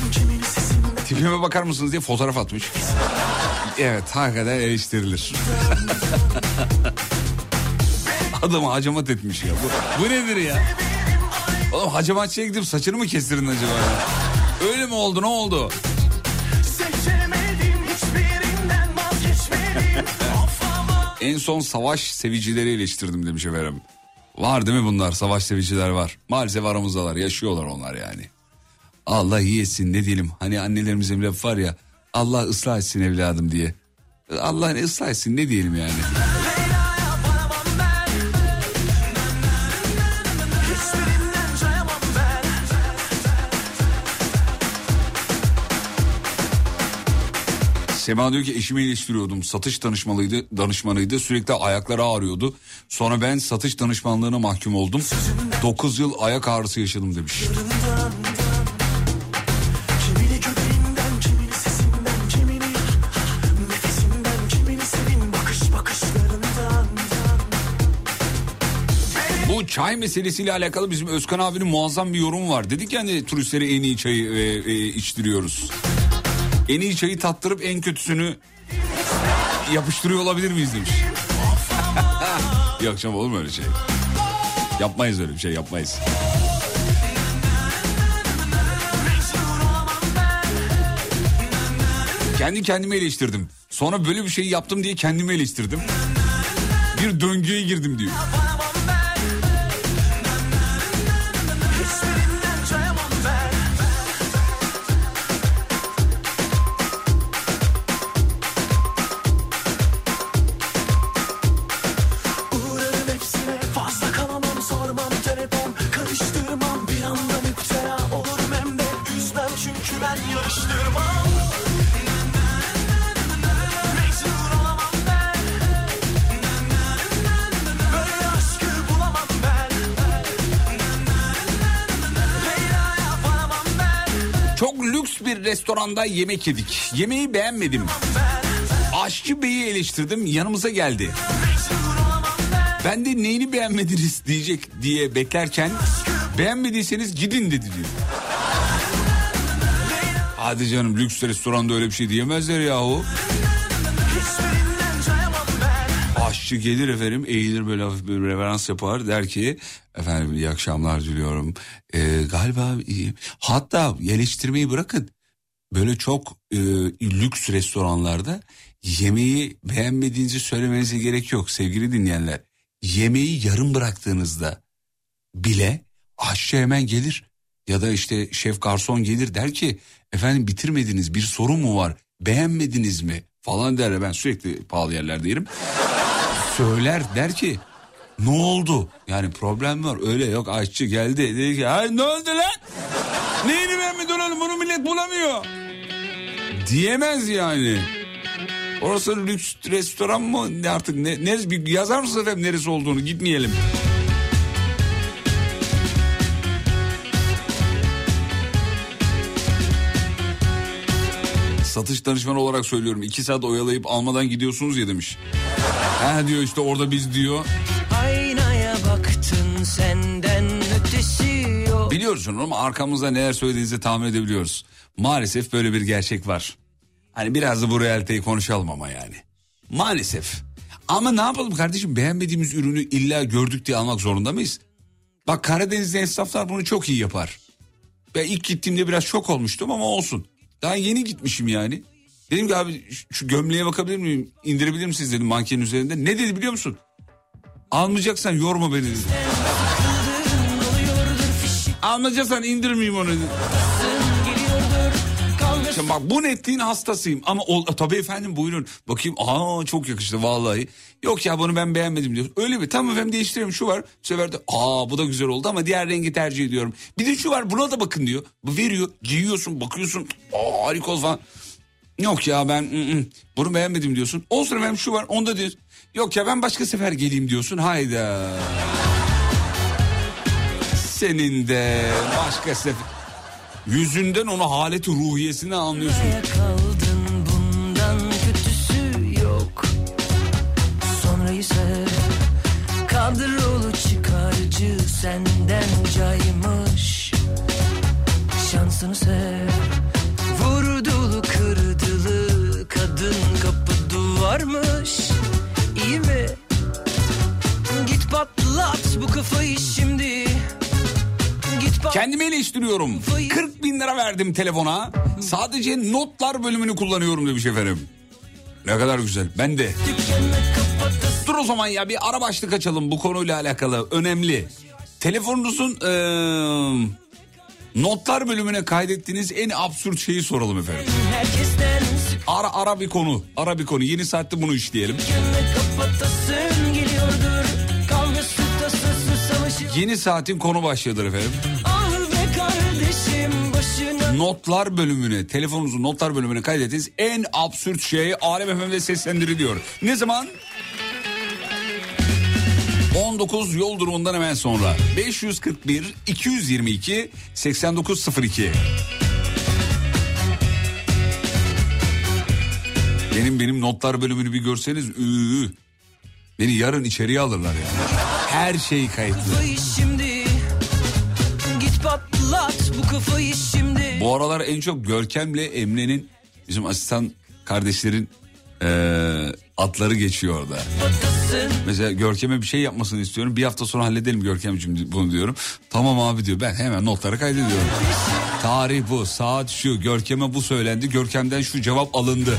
Tipime bakar mısınız diye fotoğraf atmış. Evet hakikaten eleştirilir. Adamı hacamat etmiş ya. Bu, bu nedir ya? Oğlum hacamatçıya gidip saçını mı kestirdin acaba ya? Öyle mi oldu ne oldu? En son savaş sevicileri eleştirdim demiş efendim. Var değil mi bunlar savaş seviciler var. Maalesef aramızdalar yaşıyorlar onlar yani. Allah iyi etsin ne diyelim. Hani annelerimizin lafı var ya. Allah ıslah etsin evladım diye. Allah ıslah etsin ne diyelim yani. Sema diyor ki eşimi eleştiriyordum. Satış danışmalıydı, danışmanıydı. Sürekli ayakları ağrıyordu. Sonra ben satış danışmanlığına mahkum oldum. 9 yıl ayak ağrısı yaşadım demiş. Bu çay meselesiyle alakalı bizim Özkan abinin muazzam bir yorumu var. Dedik ya hani turistlere en iyi çayı e, e, içtiriyoruz. En iyi çayı tattırıp en kötüsünü yapıştırıyor olabilir miyiz demiş. Yok canım olur mu öyle şey? Yapmayız öyle bir şey yapmayız. Kendi kendimi eleştirdim. Sonra böyle bir şey yaptım diye kendimi eleştirdim. Bir döngüye girdim diyor. Restoranda yemek yedik. Yemeği beğenmedim. Aşçı beyi eleştirdim yanımıza geldi. Ben de neyini beğenmediniz diyecek diye beklerken beğenmediyseniz gidin dedi diyor. Hadi canım lüks restoranda öyle bir şey diyemezler yahu. Aşçı gelir efendim eğilir böyle hafif bir reverans yapar der ki efendim iyi akşamlar diliyorum. Ee, galiba iyi. Hatta eleştirmeyi bırakın böyle çok e, lüks restoranlarda yemeği beğenmediğinizi söylemenize gerek yok sevgili dinleyenler. Yemeği yarım bıraktığınızda bile aşçı hemen gelir Ya da işte şef garson gelir der ki efendim bitirmediniz bir sorun mu var beğenmediniz mi falan der. Ben sürekli pahalı yerlerde yerim. Söyler der ki ne oldu? Yani problem var öyle yok aşçı geldi dedi ki Ay, ne oldu lan? Neyini beğenmedin oğlum bunu millet bulamıyor. Diyemez yani. Orası lüks restoran mı ne artık ne, bir yazar mısın efendim neresi olduğunu gitmeyelim. Satış danışmanı olarak söylüyorum. iki saat oyalayıp almadan gidiyorsunuz ya demiş. Ha diyor işte orada biz diyor. Aynaya baktın senden. Biliyoruz onu ama arkamızda neler söylediğinizi tahmin edebiliyoruz. Maalesef böyle bir gerçek var. Hani biraz da bu realiteyi konuşalım ama yani. Maalesef. Ama ne yapalım kardeşim beğenmediğimiz ürünü illa gördük diye almak zorunda mıyız? Bak Karadeniz'de esnaflar bunu çok iyi yapar. Ben ilk gittiğimde biraz şok olmuştum ama olsun. Daha yeni gitmişim yani. Dedim ki abi şu gömleğe bakabilir miyim? İndirebilir misiniz dedim mankenin üzerinde. Ne dedi biliyor musun? Almayacaksan yorma beni dedi. Almayacaksan indirmeyeyim onu. Şimdi bak bu netliğin hastasıyım ama ol, tabii efendim buyurun bakayım aa çok yakıştı vallahi. Yok ya bunu ben beğenmedim diyor. Öyle mi? Tamam efendim değiştirelim şu var. Bu sefer de aa bu da güzel oldu ama diğer rengi tercih ediyorum. Bir de şu var buna da bakın diyor. Bu veriyor giyiyorsun bakıyorsun aa harika oldu falan. Yok ya ben ı, ı, bunu beğenmedim diyorsun. Olsun efendim şu var onda diyor. Yok ya ben başka sefer geleyim diyorsun. Hayda. Senin de başka sefer. Yüzünden onu haleti ruhiyesini anlıyorsun. Sonrayı sev. Kadrolu çıkarcı senden caymış. Şansını sev. Vurdulu kırdılı kadın kapı duvarmış. İyi mi? Git patlat bu kafayı şimdi. Kendimi eleştiriyorum. 40 bin lira verdim telefona. Sadece notlar bölümünü kullanıyorum demiş efendim. Ne kadar güzel. Ben de. Dur o zaman ya bir ara başlık açalım bu konuyla alakalı. Önemli. Telefonunuzun eee, notlar bölümüne kaydettiğiniz en absürt şeyi soralım efendim. Ara ara bir konu. Ara bir konu. Yeni saatte bunu işleyelim. sıkını Yeni saatin konu başlığıdır efendim. Başına. Notlar bölümüne, telefonunuzun notlar bölümüne kaydettiğiniz en absürt şey Alem FM'de seslendiriliyor. Ne zaman? 19 yol durumundan hemen sonra 541 222 8902 Benim benim notlar bölümünü bir görseniz ıı, beni yarın içeriye alırlar yani. Her şey kayıtlı. Şimdi. Git patlat bu kafayı şimdi. Bu aralar en çok Görkem'le Emre'nin bizim asistan kardeşlerin eee, atları geçiyor orada. Mesela Görkem'e bir şey yapmasını istiyorum. Bir hafta sonra halledelim Görkem'ciğim bunu diyorum. Tamam abi diyor. Ben hemen notları kaydediyorum. Tarih bu, saat şu, Görkem'e bu söylendi. Görkem'den şu cevap alındı.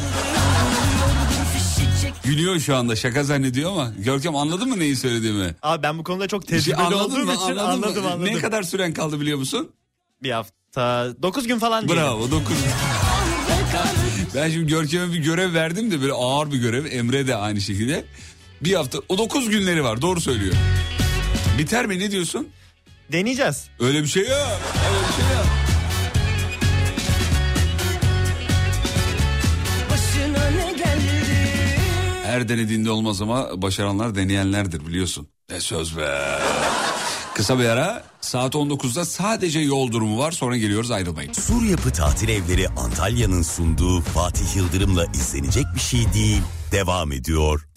Gülüyor şu anda şaka zannediyor ama Görkem anladın mı neyi söylediğimi? Abi ben bu konuda çok şey tecrübeli anladın olduğum mı? için anladım mı? anladım. Ne kadar süren kaldı biliyor musun? Bir hafta 9 gün falan diyelim. Bravo 9. ben şimdi Görkem'e bir görev verdim de böyle ağır bir görev. Emre de aynı şekilde. Bir hafta o 9 günleri var doğru söylüyor. Biter mi ne diyorsun? Deneyeceğiz. Öyle bir şey yok. Öyle bir şey yok. Her denediğinde olmaz ama başaranlar deneyenlerdir biliyorsun. Ne söz be. Kısa bir ara saat 19'da sadece yol durumu var sonra geliyoruz ayrılmayın. Sur Yapı Tatil Evleri Antalya'nın sunduğu Fatih Yıldırım'la izlenecek bir şey değil. Devam ediyor.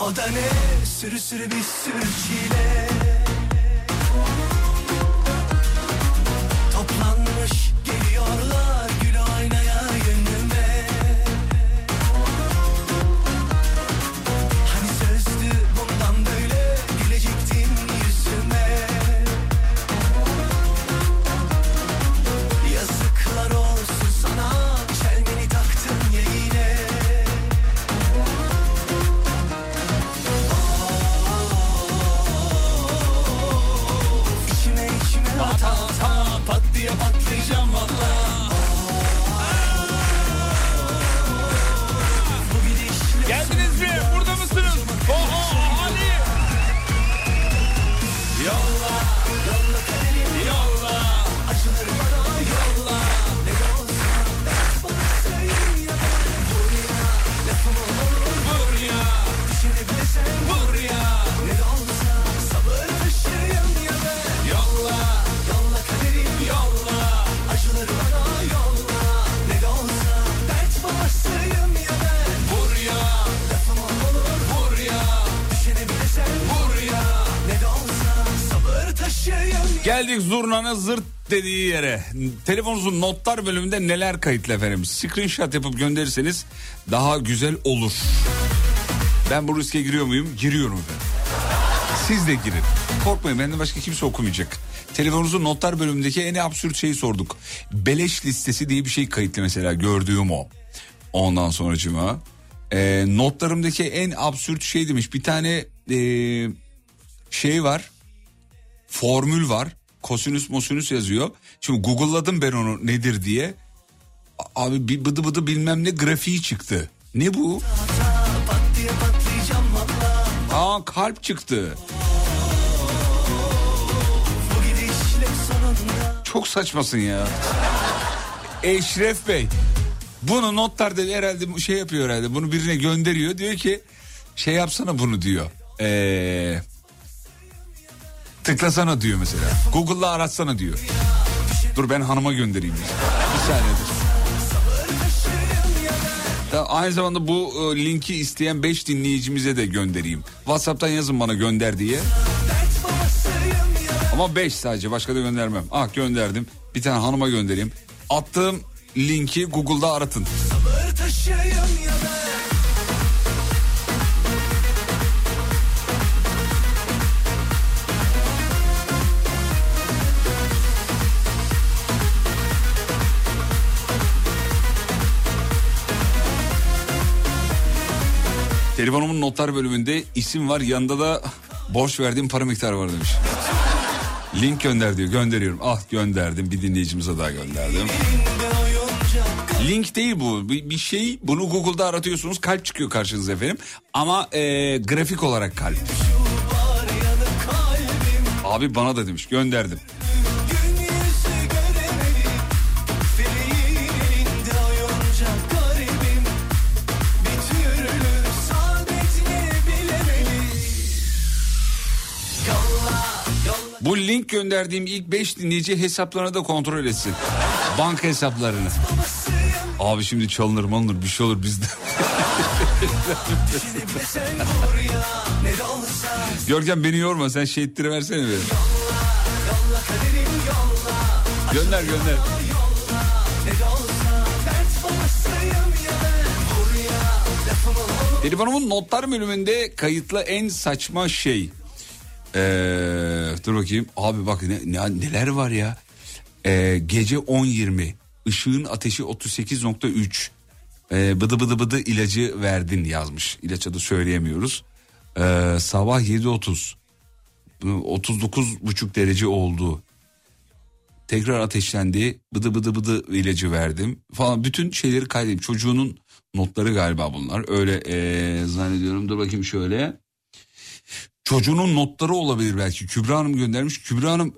O da ne Sürü sürü bir sürü çile Geldik zurnanın zırt dediği yere. Telefonunuzun notlar bölümünde neler kayıtlı efendim? Screenshot yapıp gönderirseniz daha güzel olur. Ben bu riske giriyor muyum? Giriyorum efendim. Siz de girin. Korkmayın benden başka kimse okumayacak. Telefonunuzun notlar bölümündeki en absürt şeyi sorduk. Beleş listesi diye bir şey kayıtlı mesela gördüğüm o. Ondan sonracıma. E, notlarımdaki en absürt şey demiş. Bir tane e, şey var. Formül var. Kosinüs mosinüs yazıyor. Şimdi Google'ladım ben onu nedir diye. Abi bir bıdı bıdı bilmem ne grafiği çıktı. Ne bu? Aa kalp çıktı. Çok saçmasın ya. Eşref Bey. Bunu notlar dedi herhalde şey yapıyor herhalde. Bunu birine gönderiyor. Diyor ki şey yapsana bunu diyor. Ee, tıklasana diyor mesela. Google'la aratsana diyor. Dur ben hanıma göndereyim. Bir saniye dur. Ya aynı zamanda bu e, linki isteyen 5 dinleyicimize de göndereyim. WhatsApp'tan yazın bana gönder diye. Ama 5 sadece başka da göndermem. Ah gönderdim. Bir tane hanıma göndereyim. Attığım linki Google'da aratın. Sabır taşıyayım Telefonumun notlar bölümünde isim var yanında da borç verdiğim para miktarı var demiş. Link gönder diyor gönderiyorum. Ah gönderdim bir dinleyicimize daha gönderdim. Link değil bu bir, bir şey bunu Google'da aratıyorsunuz kalp çıkıyor karşınıza efendim. Ama e, grafik olarak kalp. Abi bana da demiş gönderdim. Bu link gönderdiğim ilk 5 dinleyici hesaplarını da kontrol etsin. Banka hesaplarını. Abi şimdi çalınır malınır bir şey olur bizde. Görkem beni yorma sen şey versene beni. Gönder gönder. Telefonumun notlar bölümünde kayıtlı en saçma şey. Ee, dur bakayım. Abi bak ne, ne- neler var ya. Ee, gece 10.20. Işığın ateşi 38.3. Ee, bıdı bıdı bıdı ilacı verdin yazmış. İlaç adı söyleyemiyoruz. Ee, sabah 7.30. 39.5 derece oldu. Tekrar ateşlendi. Bıdı bıdı bıdı ilacı verdim falan. Bütün şeyleri kaydettim. Çocuğunun notları galiba bunlar. Öyle ee, zannediyorum. Dur bakayım şöyle. Çocuğunun notları olabilir belki. Kübra Hanım göndermiş. Kübra Hanım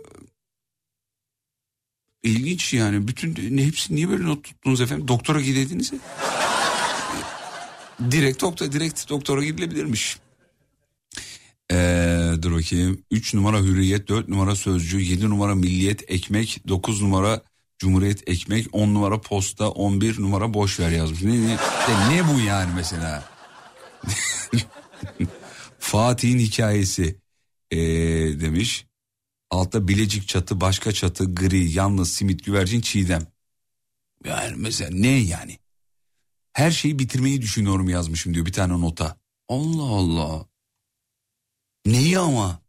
ilginç yani. Bütün ne hepsi niye böyle not tuttunuz efendim? Doktora gidediniz ya. direkt doktor direkt doktora gidilebilirmiş. Ee, dur bakayım. 3 numara Hürriyet, 4 numara Sözcü, 7 numara Milliyet, Ekmek, 9 numara Cumhuriyet, Ekmek, 10 numara Posta, 11 numara Boşver yazmış. Ne, ne, ne bu yani mesela? Fatih'in hikayesi ee, demiş. Altta Bilecik çatı, başka çatı, gri, yalnız, simit, güvercin, çiğdem. Yani mesela ne yani? Her şeyi bitirmeyi düşünüyorum yazmışım diyor bir tane nota. Allah Allah. Neyi ama?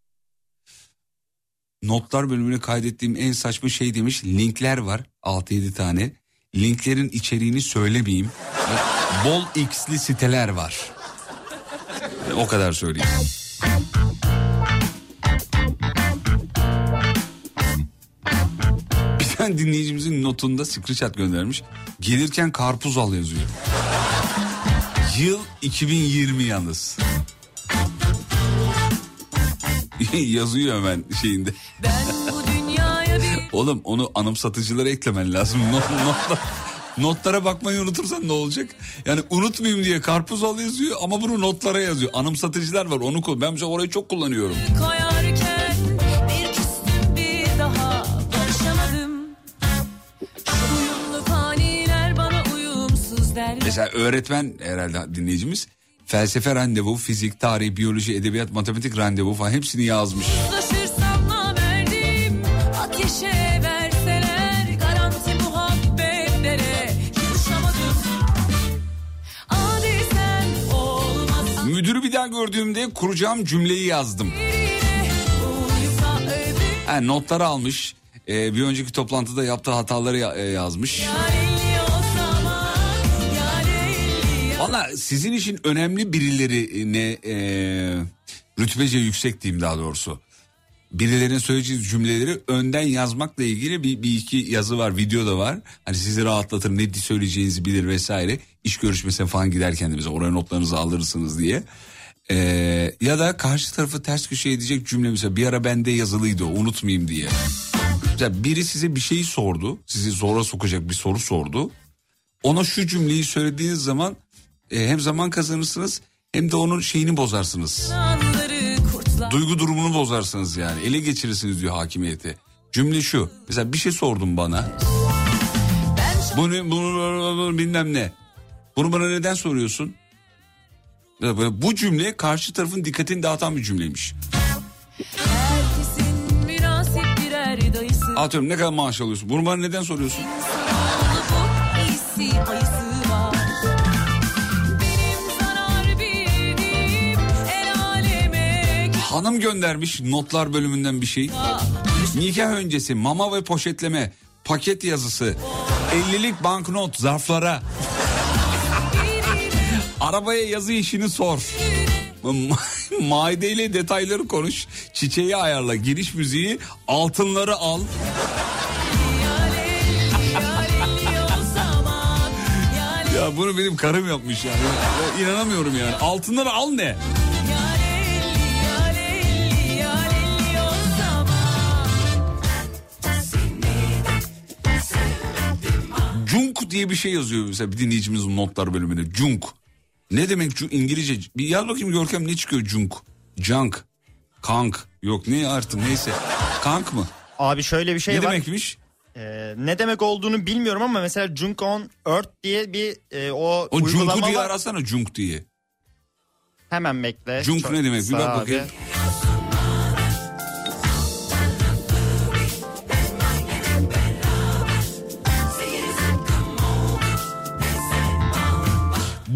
Notlar bölümüne kaydettiğim en saçma şey demiş. Linkler var 6-7 tane. Linklerin içeriğini söylemeyeyim. Bol x'li siteler var. O kadar söyleyeyim. Bir tane dinleyicimizin notunda screenshot göndermiş. Gelirken karpuz al yazıyor. Yıl 2020 yalnız. yazıyor hemen şeyinde. Oğlum onu anımsatıcılara eklemen lazım. Not, notla- notlara bakmayı unutursan ne olacak? Yani unutmayayım diye karpuz al yazıyor ama bunu notlara yazıyor. Anımsatıcılar var onu koy. Ben mesela orayı çok kullanıyorum. koyarken bir küstüm bir daha barışamadım. Mesela öğretmen herhalde dinleyicimiz felsefe randevu, fizik, tarih, biyoloji, edebiyat, matematik randevu falan hepsini yazmış. Uzlaşırsam Daha gördüğümde kuracağım cümleyi yazdım. Ha, notları almış. Ee, bir önceki toplantıda yaptığı hataları ya- e, yazmış. Valla sizin için önemli birileri ne e, rütbece yüksek diyeyim daha doğrusu. Birilerinin söyleyeceği cümleleri önden yazmakla ilgili bir, bir iki yazı var, video da var. Hani sizi rahatlatır, ne söyleyeceğinizi bilir vesaire. İş görüşmesine falan giderken de mesela oraya notlarınızı alırsınız diye. Ee, ya da karşı tarafı ters köşe edecek cümle mesela bir ara bende yazılıydı o, unutmayayım diye. Mesela biri size bir şeyi sordu, sizi zora sokacak bir soru sordu. Ona şu cümleyi söylediğiniz zaman e, hem zaman kazanırsınız hem de onun şeyini bozarsınız. Duygu durumunu bozarsınız yani. Ele geçirirsiniz diyor hakimiyeti. Cümle şu. Mesela bir şey sordun bana. Bunu, bunu, bunu bilmem ne. Bunu bana neden soruyorsun? Böyle Bu cümle karşı tarafın dikkatini dağıtan bir cümleymiş. Atıyorum ne kadar maaş alıyorsun? Bunu bana neden soruyorsun? Hanım göndermiş notlar bölümünden bir şey. Nikah öncesi mama ve poşetleme paket yazısı 50'lik banknot zarflara. Arabaya yazı işini sor. Maideyle detayları konuş. Çiçeği ayarla. Giriş müziği altınları al. Ya bunu benim karım yapmış yani. Ya İnanamıyorum yani. Altınları al ne? Junk diye bir şey yazıyor mesela bir dinleyicimizin notlar bölümünde. Junk. Ne demek cu İngilizce? Bir yaz bakayım Görkem ne çıkıyor junk? Junk. Kank. Yok ne artık neyse. Kank mı? Abi şöyle bir şey ne var. demekmiş? Ee, ne demek olduğunu bilmiyorum ama mesela Junk on Earth diye bir e, o, O uygulama Junk'u diye var. arasana Junk diye. Hemen bekle. Junk Çok ne demek? Bir bak abi.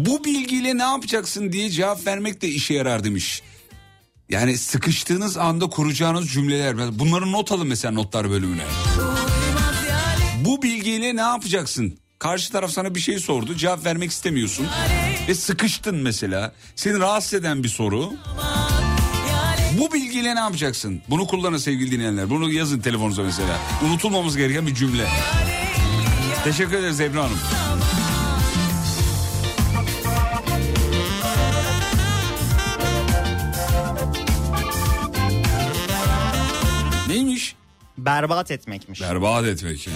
Bu bilgiyle ne yapacaksın diye cevap vermek de işe yarar demiş. Yani sıkıştığınız anda kuracağınız cümleler. Bunları not alın mesela notlar bölümüne. Bu bilgiyle ne yapacaksın? Karşı taraf sana bir şey sordu cevap vermek istemiyorsun. Ve sıkıştın mesela. Seni rahatsız eden bir soru. Bu bilgiyle ne yapacaksın? Bunu kullanın sevgili dinleyenler. Bunu yazın telefonunuza mesela. Unutulmamız gereken bir cümle. Teşekkür ederiz Ebru Hanım. Berbat etmekmiş. Berbat etmek. Ya.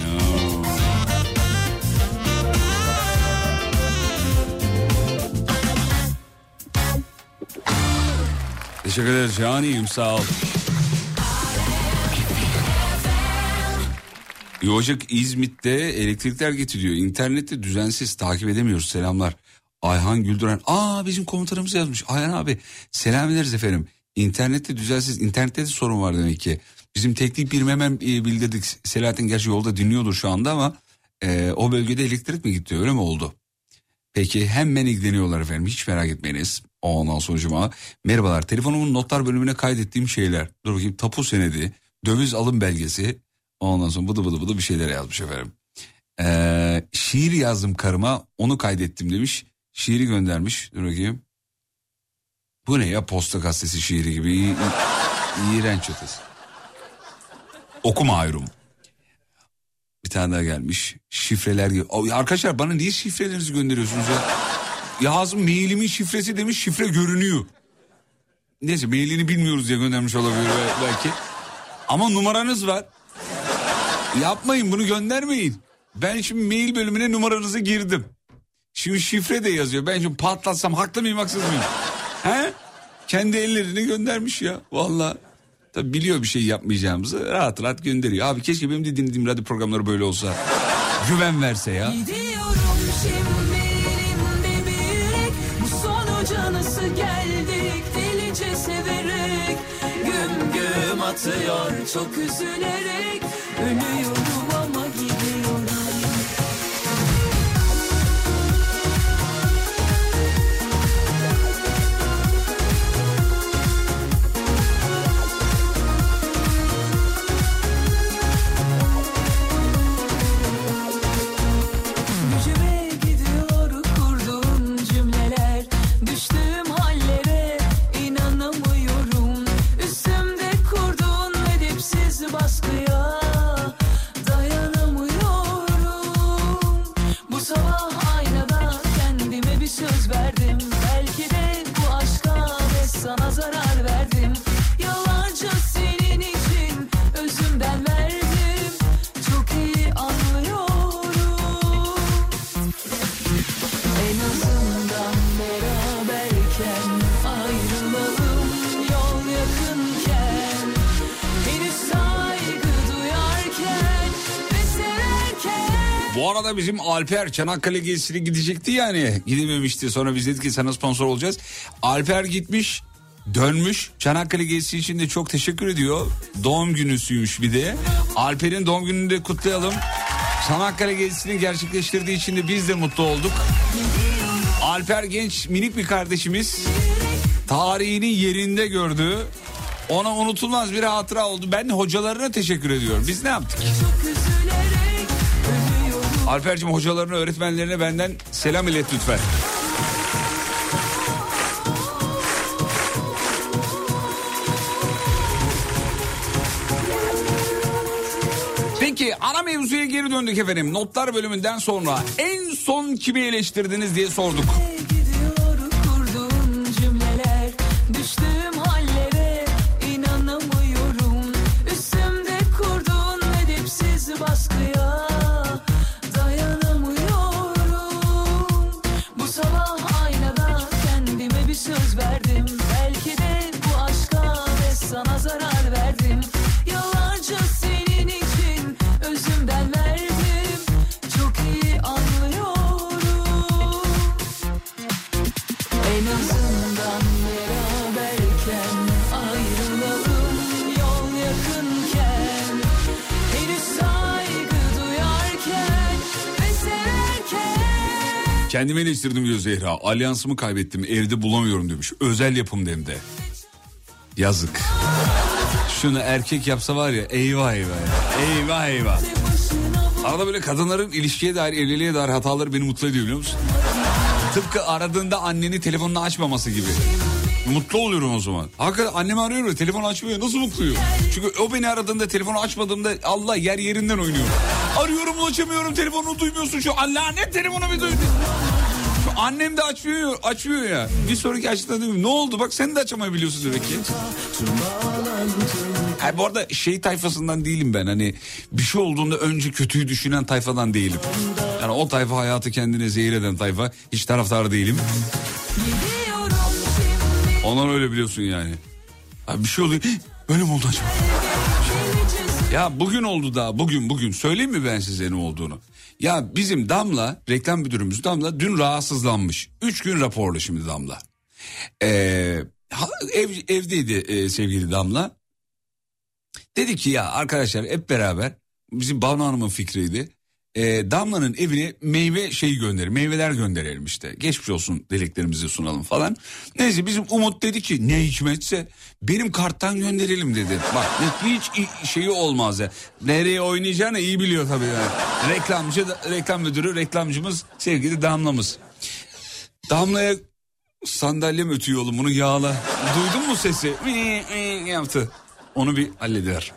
Teşekkür ederiz caniyim sağ ol. Yocak İzmit'te elektrikler getiriyor. İnternette düzensiz takip edemiyoruz selamlar. Ayhan Güldüren. Aa bizim komutanımız yazmış. Ayhan abi selam ederiz efendim. İnternette düzensiz. İnternette de sorun var demek ki. Bizim teknik birim hemen e, bildirdik. Selahattin gerçi yolda dinliyordur şu anda ama e, o bölgede elektrik mi gitti öyle mi oldu? Peki hemen ilgileniyorlar efendim hiç merak etmeyiniz. Ondan sonucuma merhabalar telefonumun notlar bölümüne kaydettiğim şeyler. Dur bakayım tapu senedi, döviz alım belgesi. Ondan sonra bıdı bıdı bıdı bir şeyler yazmış efendim. Ee, şiir yazdım karıma onu kaydettim demiş. Şiiri göndermiş dur bakayım. Bu ne ya posta gazetesi şiiri gibi iğrenç ötesi. Okuma ayrım. Bir tane daha gelmiş. Şifreler gibi. Arkadaşlar bana niye şifrelerinizi gönderiyorsunuz ya? Yazım mailimin şifresi demiş şifre görünüyor. Neyse mailini bilmiyoruz diye göndermiş olabilir be- belki. Ama numaranız var. Yapmayın bunu göndermeyin. Ben şimdi mail bölümüne numaranızı girdim. Şimdi şifre de yazıyor. Ben şimdi patlatsam haklı mıyım haksız mıyım? He? Kendi ellerini göndermiş ya. Vallahi. Tabii biliyor bir şey yapmayacağımızı rahat rahat gönderiyor. Abi keşke benim de dinlediğim radyo programları böyle olsa. Güven verse ya. Gidiyorum şimdi elimde bir yürek Bu sonuca nasıl geldik delice severek Güm güm atıyor çok üzülerek Ölüyorum arada bizim Alper Çanakkale gezisine gidecekti yani. Gidememişti. Sonra biz dedik ki sana sponsor olacağız. Alper gitmiş. Dönmüş. Çanakkale gezisi için de çok teşekkür ediyor. Doğum günüsüymüş bir de. Alper'in doğum gününü de kutlayalım. Çanakkale gezisini gerçekleştirdiği için de biz de mutlu olduk. Alper genç minik bir kardeşimiz. Tarihini yerinde gördü. Ona unutulmaz bir hatıra oldu. Ben hocalarına teşekkür ediyorum. Biz ne yaptık? Alper'cim hocalarına, öğretmenlerine benden selam ilet lütfen. Peki ana mevzuya geri döndük efendim. Notlar bölümünden sonra en son kimi eleştirdiniz diye sorduk. Kendimi eleştirdim diyor Zehra. Alyansımı kaybettim evde bulamıyorum demiş. Özel yapım hem de. Yazık. Şunu erkek yapsa var ya eyvah eyvah. Eyvah eyvah. Arada böyle kadınların ilişkiye dair evliliğe dair hataları beni mutlu ediyor biliyor musun? Tıpkı aradığında anneni telefonunu açmaması gibi. Mutlu oluyorum o zaman. Hakikaten annemi arıyorum ya telefonu açmıyor nasıl mutluyum? Çünkü o beni aradığında telefonu açmadığımda Allah yer yerinden oynuyor. Arıyorum ulaşamıyorum telefonunu duymuyorsun şu Allah ne telefonu bir duydu. Annem de açmıyor, açmıyor ya. Bir sonraki açtığında diyorum ne oldu bak sen de açamayabiliyorsun demek ki. Ha, bu arada şey tayfasından değilim ben hani bir şey olduğunda önce kötüyü düşünen tayfadan değilim. Yani o tayfa hayatı kendine zehir eden tayfa hiç taraftar değilim. Onlar öyle biliyorsun yani. Ha, bir şey oluyor "Hih, böyle mi oldu acaba? Ya bugün oldu da bugün bugün söyleyeyim mi ben size ne olduğunu? Ya bizim Damla reklam müdürümüz Damla dün rahatsızlanmış. Üç gün raporlu şimdi Damla. Ee, ev, evdeydi e, sevgili Damla. Dedi ki ya arkadaşlar hep beraber bizim Banu Hanım'ın fikriydi. Ee, Damla'nın evine meyve şeyi gönderelim, meyveler gönderelim işte. Geçmiş olsun dileklerimizi sunalım falan. Neyse bizim Umut dedi ki ne hikmetse benim karttan gönderelim dedi. Bak hiç şeyi olmaz ya. Nereye oynayacağını iyi biliyor tabii yani. Reklamcı, reklam müdürü, reklamcımız sevgili Damla'mız. Damla'ya sandalyem ötüyor oğlum bunu yağla. Duydun mu sesi? Yaptı. Onu bir halleder.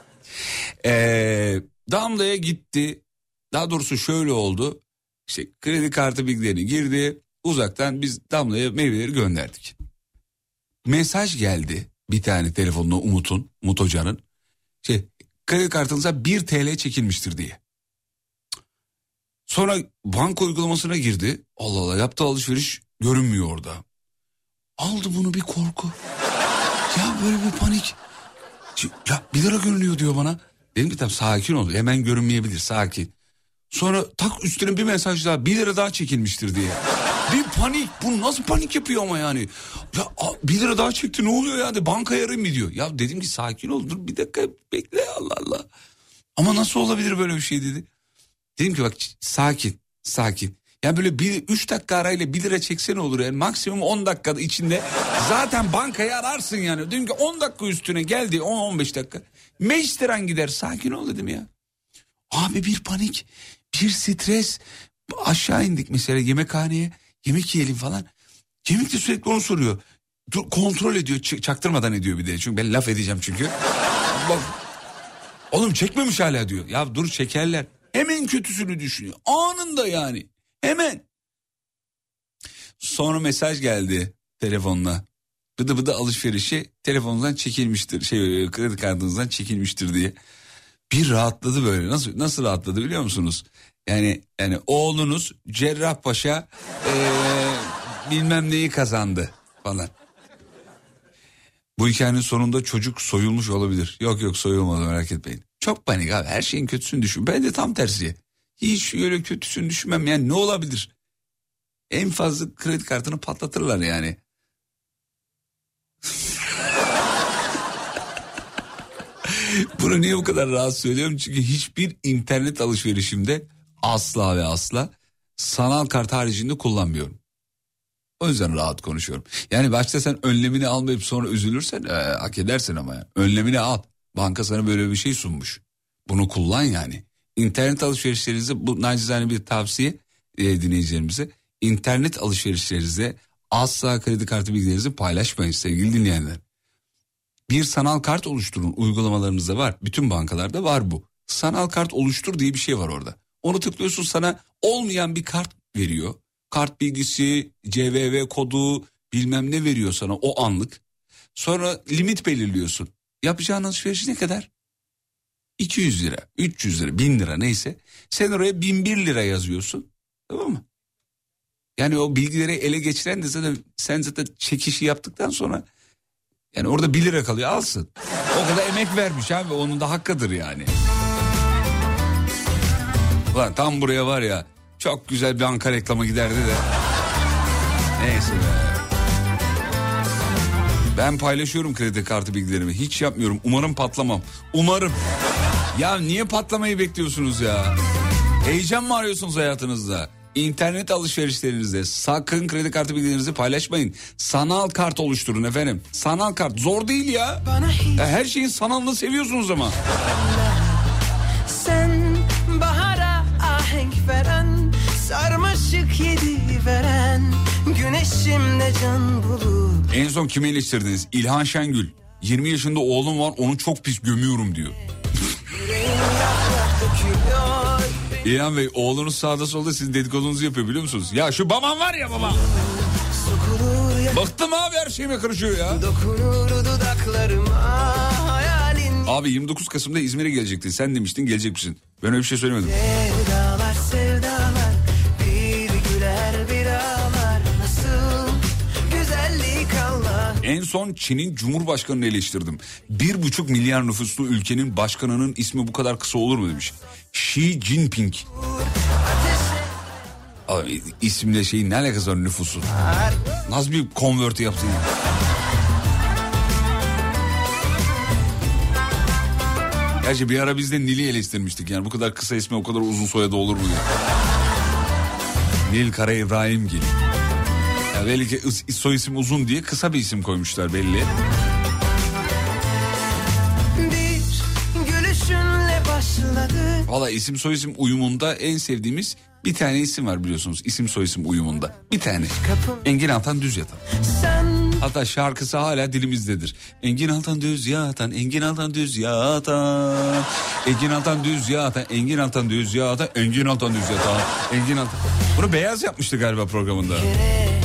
Ee, Damla'ya gitti. Daha doğrusu şöyle oldu. İşte kredi kartı bilgilerini girdi. Uzaktan biz Damla'ya meyveleri gönderdik. Mesaj geldi bir tane telefonuna Umut'un, Umut Hoca'nın. Şey, kredi kartınıza 1 TL çekilmiştir diye. Sonra banka uygulamasına girdi. Allah Allah yaptığı alışveriş görünmüyor orada. Aldı bunu bir korku. Ya böyle bir panik. Ya bir lira görünüyor diyor bana. Dedim ki tamam sakin ol hemen görünmeyebilir sakin. Sonra tak üstüne bir mesaj daha bir lira daha çekilmiştir diye. Bir panik bu nasıl panik yapıyor ama yani. Ya a, bir lira daha çekti ne oluyor ya de banka arayayım mı diyor. Ya dedim ki sakin ol dur bir dakika bekle Allah Allah. Ama nasıl olabilir böyle bir şey dedi. Dedim ki bak sakin sakin. Ya böyle bir üç dakika arayla bir lira çekse ne olur yani maksimum 10 dakikada içinde zaten bankayı ararsın yani. Dedim ki 10 dakika üstüne geldi 10-15 dakika. Meclistiren gider sakin ol dedim ya. Abi bir panik bir stres aşağı indik mesela yemekhaneye yemek yiyelim falan. Yemek de sürekli onu soruyor. Dur, kontrol ediyor çaktırmadan ediyor bir de çünkü ben laf edeceğim çünkü. Bak, oğlum çekmemiş hala diyor. Ya dur çekerler. Hemen kötüsünü düşünüyor. Anında yani. Hemen. Sonra mesaj geldi telefonla. bıdı bıdı alışverişi telefonunuzdan çekilmiştir. Şey kredi kartınızdan çekilmiştir diye. Bir rahatladı böyle. Nasıl nasıl rahatladı biliyor musunuz? Yani yani oğlunuz Cerrahpaşa eee bilmem neyi kazandı falan. Bu hikayenin sonunda çocuk soyulmuş olabilir. Yok yok soyulmadı merak etmeyin. Çok panik abi her şeyin kötüsünü düşün. Ben de tam tersi. Hiç öyle kötüsünü düşünmem yani ne olabilir? En fazla kredi kartını patlatırlar yani. Bunu niye bu kadar rahat söylüyorum? Çünkü hiçbir internet alışverişimde asla ve asla sanal kart haricinde kullanmıyorum. O yüzden rahat konuşuyorum. Yani başta sen önlemini almayıp sonra üzülürsen e, hak edersin ama. Yani. Önlemini al. Banka sana böyle bir şey sunmuş. Bunu kullan yani. İnternet alışverişlerinizde bu nacizane bir tavsiye e, dinleyicilerimize. İnternet alışverişlerinizde asla kredi kartı bilgilerinizi paylaşmayın sevgili dinleyenler. Bir sanal kart oluşturun uygulamalarınızda var. Bütün bankalarda var bu. Sanal kart oluştur diye bir şey var orada. Onu tıklıyorsun sana olmayan bir kart veriyor. Kart bilgisi, CVV kodu bilmem ne veriyor sana o anlık. Sonra limit belirliyorsun. Yapacağın alışveriş ne kadar? 200 lira, 300 lira, 1000 lira neyse. Sen oraya 1001 lira yazıyorsun. Tamam mı? Yani o bilgileri ele geçiren de zaten sen zaten çekişi yaptıktan sonra yani orada 1 lira kalıyor alsın. O kadar emek vermiş abi onun da hakkıdır yani. Ulan tam buraya var ya çok güzel bir banka reklamı giderdi de. Neyse be. Ben paylaşıyorum kredi kartı bilgilerimi. Hiç yapmıyorum. Umarım patlamam. Umarım. Ya niye patlamayı bekliyorsunuz ya? Heyecan mı arıyorsunuz hayatınızda? İnternet alışverişlerinizde sakın kredi kartı bilgilerinizi paylaşmayın. Sanal kart oluşturun efendim. Sanal kart zor değil ya. ya her şeyin sanalını seviyorsunuz ama. Sen bahara ahenk veren Sarmaşık yedi veren Güneşimde can bulur En son kimi eleştirdiniz? İlhan Şengül. 20 yaşında oğlum var onu çok pis gömüyorum diyor. İlhan Bey oğlunuz sağda solda sizin dedikodunuzu yapıyor biliyor musunuz? Ya şu babam var ya baba. Sokulur ya Bıktım abi her şeyime karışıyor ya. Abi 29 Kasım'da İzmir'e gelecektin. Sen demiştin gelecek misin? Ben öyle bir şey söylemedim. sevdalar En son Çin'in Cumhurbaşkanı'nı eleştirdim. Bir buçuk milyar nüfuslu ülkenin başkanının ismi bu kadar kısa olur mu demiş. Xi Jinping. Abi isimle şeyin ne alakası var nüfusu? Nasıl bir convert yaptın ya? Gerçi bir ara biz de Nil'i eleştirmiştik yani bu kadar kısa ismi o kadar uzun soyadı olur mu diye. Nil Kara İbrahimgil. Belli ki soy isim uzun diye kısa bir isim koymuşlar belli. Valla isim soy isim uyumunda en sevdiğimiz bir tane isim var biliyorsunuz. İsim soy isim uyumunda. Bir tane. Engin Altan Düz Yatan. Hatta şarkısı hala dilimizdedir. Engin Altan Düz Yatan, Engin Altan Düz Yatan. Engin Altan Düz Yatan, Engin Altan Düz Yatan, Engin Altan Düz Yatan, Engin Altan. Bunu beyaz yapmıştı galiba programında. yüreğim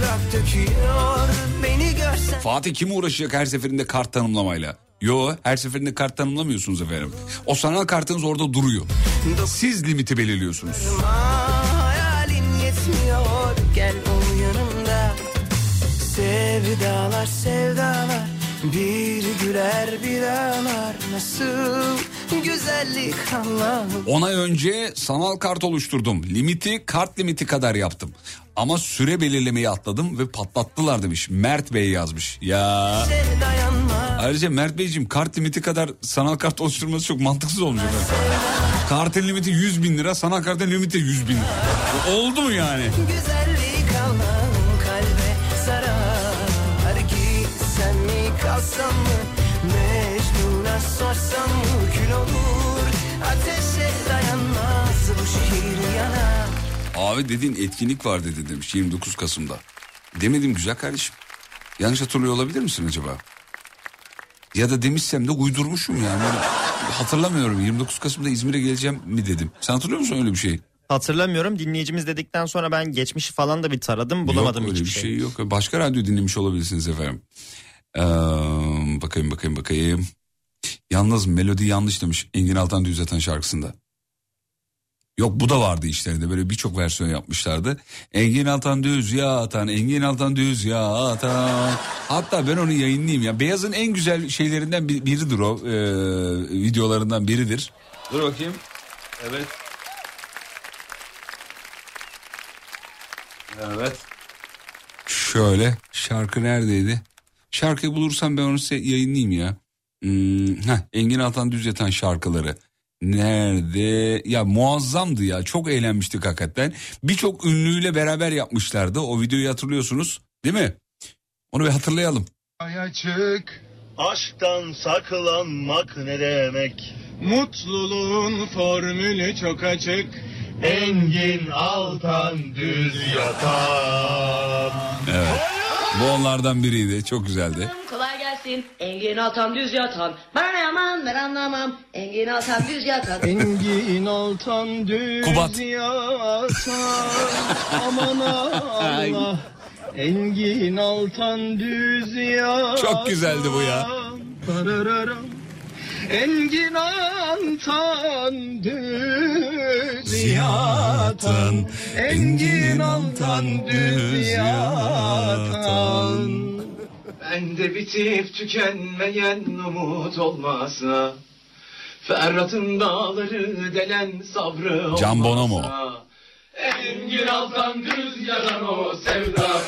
yaprak döküyor Beni görsen Fatih kim uğraşacak her seferinde kart tanımlamayla? Yo her seferinde kart tanımlamıyorsunuz efendim. O sanal kartınız orada duruyor. Siz limiti belirliyorsunuz. Hayalin yetmiyor Gel ol yanımda Sevdalar sevdalar Bir güler bir ağlar Nasıl güzellik Allah'ım 10 ay önce sanal kart oluşturdum. Limiti kart limiti kadar yaptım. Ama süre belirlemeyi atladım ve patlattılar demiş. Mert Bey yazmış. Ya. Ayrıca Mert Beyciğim kart limiti kadar sanal kart oluşturması çok mantıksız olmuş. Kartın limiti 100 bin lira, sanal kartın limiti 100 bin lira. Oldu mu yani? Güzellik mi kalsam mı Mecnun'a sorsam mı Kül olur Ateşe dayanmaz bu şehir yanar Abi dediğin etkinlik var dedi demiş 29 Kasım'da. Demedim güzel kardeşim. Yanlış hatırlıyor olabilir misin acaba? Ya da demişsem de uydurmuşum yani. Böyle hatırlamıyorum 29 Kasım'da İzmir'e geleceğim mi dedim. Sen hatırlıyor musun öyle bir şey? hatırlamıyorum. Dinleyicimiz dedikten sonra ben geçmişi falan da bir taradım bulamadım yok, öyle hiçbir bir şey. şey yok. Başka radyo dinlemiş olabilirsiniz efendim. Ee, bakayım bakayım bakayım. Yalnız melodi yanlış demiş Engin Altan Düzleten şarkısında. Yok bu da vardı işlerinde böyle birçok versiyon yapmışlardı. Engin Altan düz ya atan, Engin Altan düz ya atan. Hatta ben onu yayınlayayım ya. Beyaz'ın en güzel şeylerinden bir- biridir o. e, videolarından biridir. Dur bakayım. Evet. Evet. Şöyle şarkı neredeydi? Şarkıyı bulursam ben onu size yayınlayayım ya. Hmm, heh, Engin Altan Düz Yatan şarkıları. Nerede? Ya muazzamdı ya. Çok eğlenmiştik hakikaten. Birçok ünlüyle beraber yapmışlardı. O videoyu hatırlıyorsunuz değil mi? Onu bir hatırlayalım. Açık Aşktan saklanmak ne demek? Mutluluğun formülü çok açık. Engin Altan düz yatan. Evet. Bu onlardan biriydi. Çok güzeldi. Kolay gelsin. Engin Altan düz yatan. Bana ne aman ben anlamam. Engin Altan düz yatan. Engin Altan düz Kubat. yatan. Aman Allah. Engin Altan düz yatan. Çok güzeldi bu ya. Parararam. Engin Altan düz yatan. Engin Altan düz yatan. Bende bitip tükenmeyen umut olmasa Ferhat'ın dağları delen sabrı olmasa Can Bonomo. Engin Altan düz yaran o sevda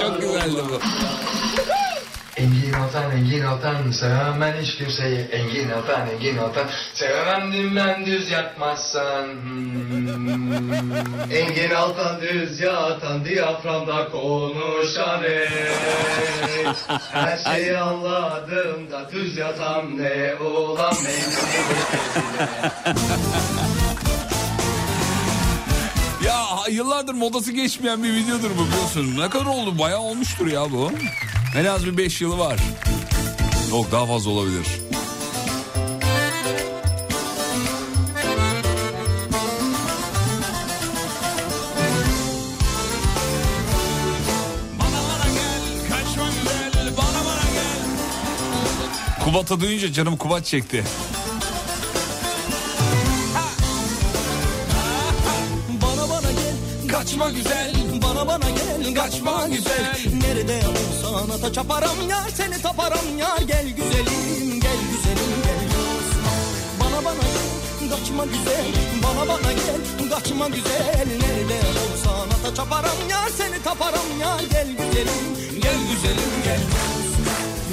Çok güzeldi bu. Engin Altan, Engin Altan Sevemem ben hiç kimseyi Engin Altan, Engin Altan Sevemem dimden düz yatmazsan Hmm. Engin Altan düz yatan diyaframda konuşan Her şeyi anladım da düz yatan ne ulan Ya yıllardır modası geçmeyen bir videodur bu biliyorsun. Ne kadar oldu? Bayağı olmuştur ya bu. En az bir 5 yılı var. Yok daha fazla olabilir. Kubat'a duyunca canım Kubat çekti. Kaçma güzel Bana bana gel kaçma güzel. Nerede olursan ata çaparım yar Seni taparım yar. Gel güzelim gel güzelim gel Bana bana gel kaçma güzel Bana bana gel kaçma güzel. Nerede olursan ata çaparım yar Seni taparım yar. Gel güzelim gel güzelim gel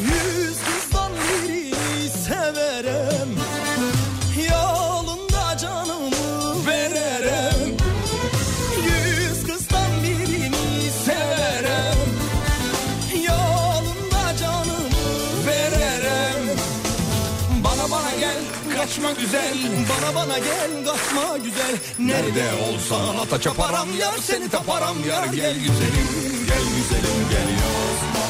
Yüz kızdan biri severim Bana gel kaçma güzel Nerede olsan ata çaparam yar Seni taparam yar Gel güzelim gel güzelim gel yozma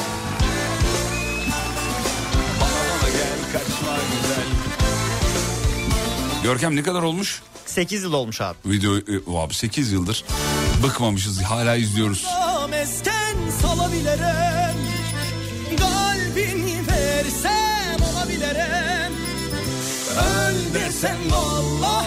Bana bana gel kaçma güzel Görkem ne kadar olmuş? 8 yıl olmuş abi. Video e, abi 8 yıldır bıkmamışız hala izliyoruz. Mesken salabilirim Öl desem valla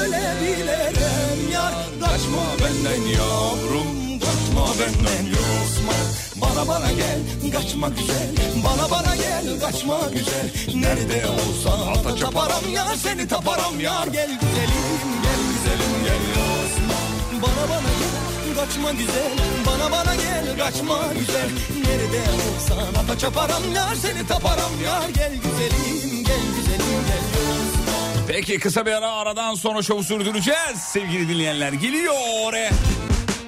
ölebilirim Yar kaçma benden yavrum Kaçma benden yosma Bana bana gel kaçma güzel. Bana bana gel kaçma güzel. Nerede olsan ata çaparam yar Seni taparam yar. Gel güzelim gel güzelim gel yosma Bana bana gel kaçma güzel. Bana bana gel kaçma güzel. Nerede olsan ata çaparam yar Seni taparam yar. Gel güzelim gel güzelim gel yosma Peki kısa bir ara aradan sonra şovu sürdüreceğiz. Sevgili dinleyenler geliyor oraya.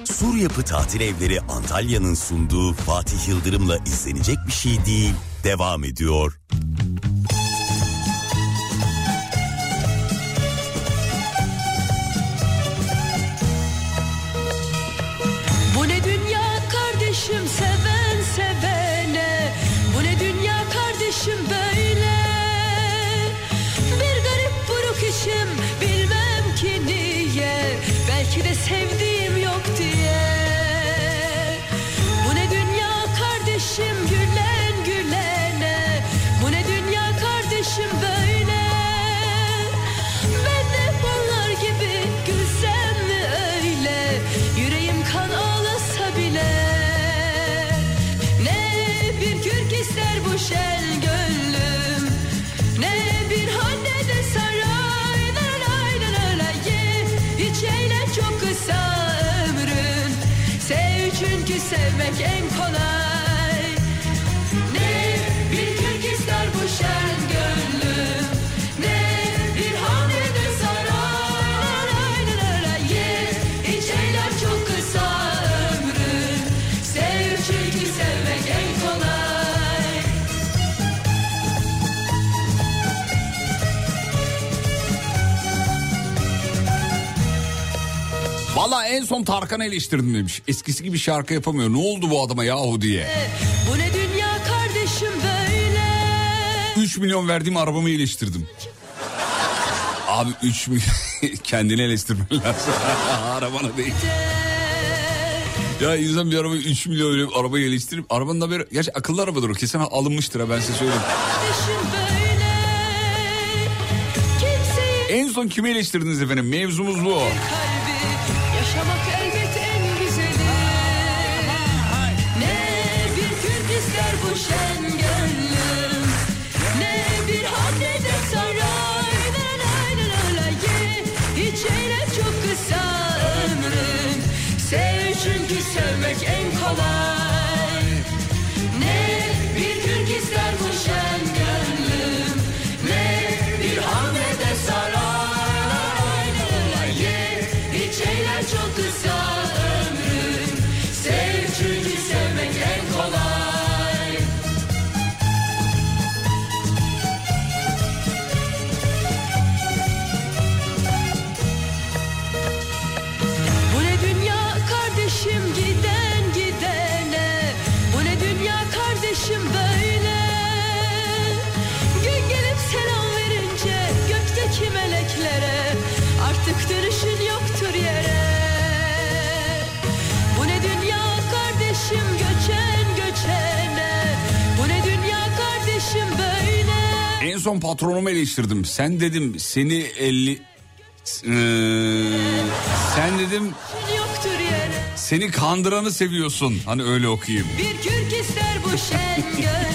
Sur Yapı Tatil Evleri Antalya'nın sunduğu Fatih Yıldırım'la izlenecek bir şey değil. Devam ediyor. Sevmek en kolay Valla en son Tarkan'ı eleştirdim demiş. Eskisi gibi şarkı yapamıyor. Ne oldu bu adama yahu diye. Bu ne dünya kardeşim böyle 3 milyon verdiğim arabamı eleştirdim. Abi 3 milyon kendini eleştirmen lazım. Arabana değil. Ya insan bir arabayı 3 milyon öyle arabayı eleştirip arabanın da bir... Gerçi akıllı arabadır o kesin alınmıştır ha ben size söyleyeyim. En son kimi eleştirdiniz efendim? Mevzumuz bu. Son patronumu eleştirdim. Sen dedim seni 50... Ee, sen dedim seni kandıranı seviyorsun. Hani öyle okuyayım. Bir kürk ister bu şen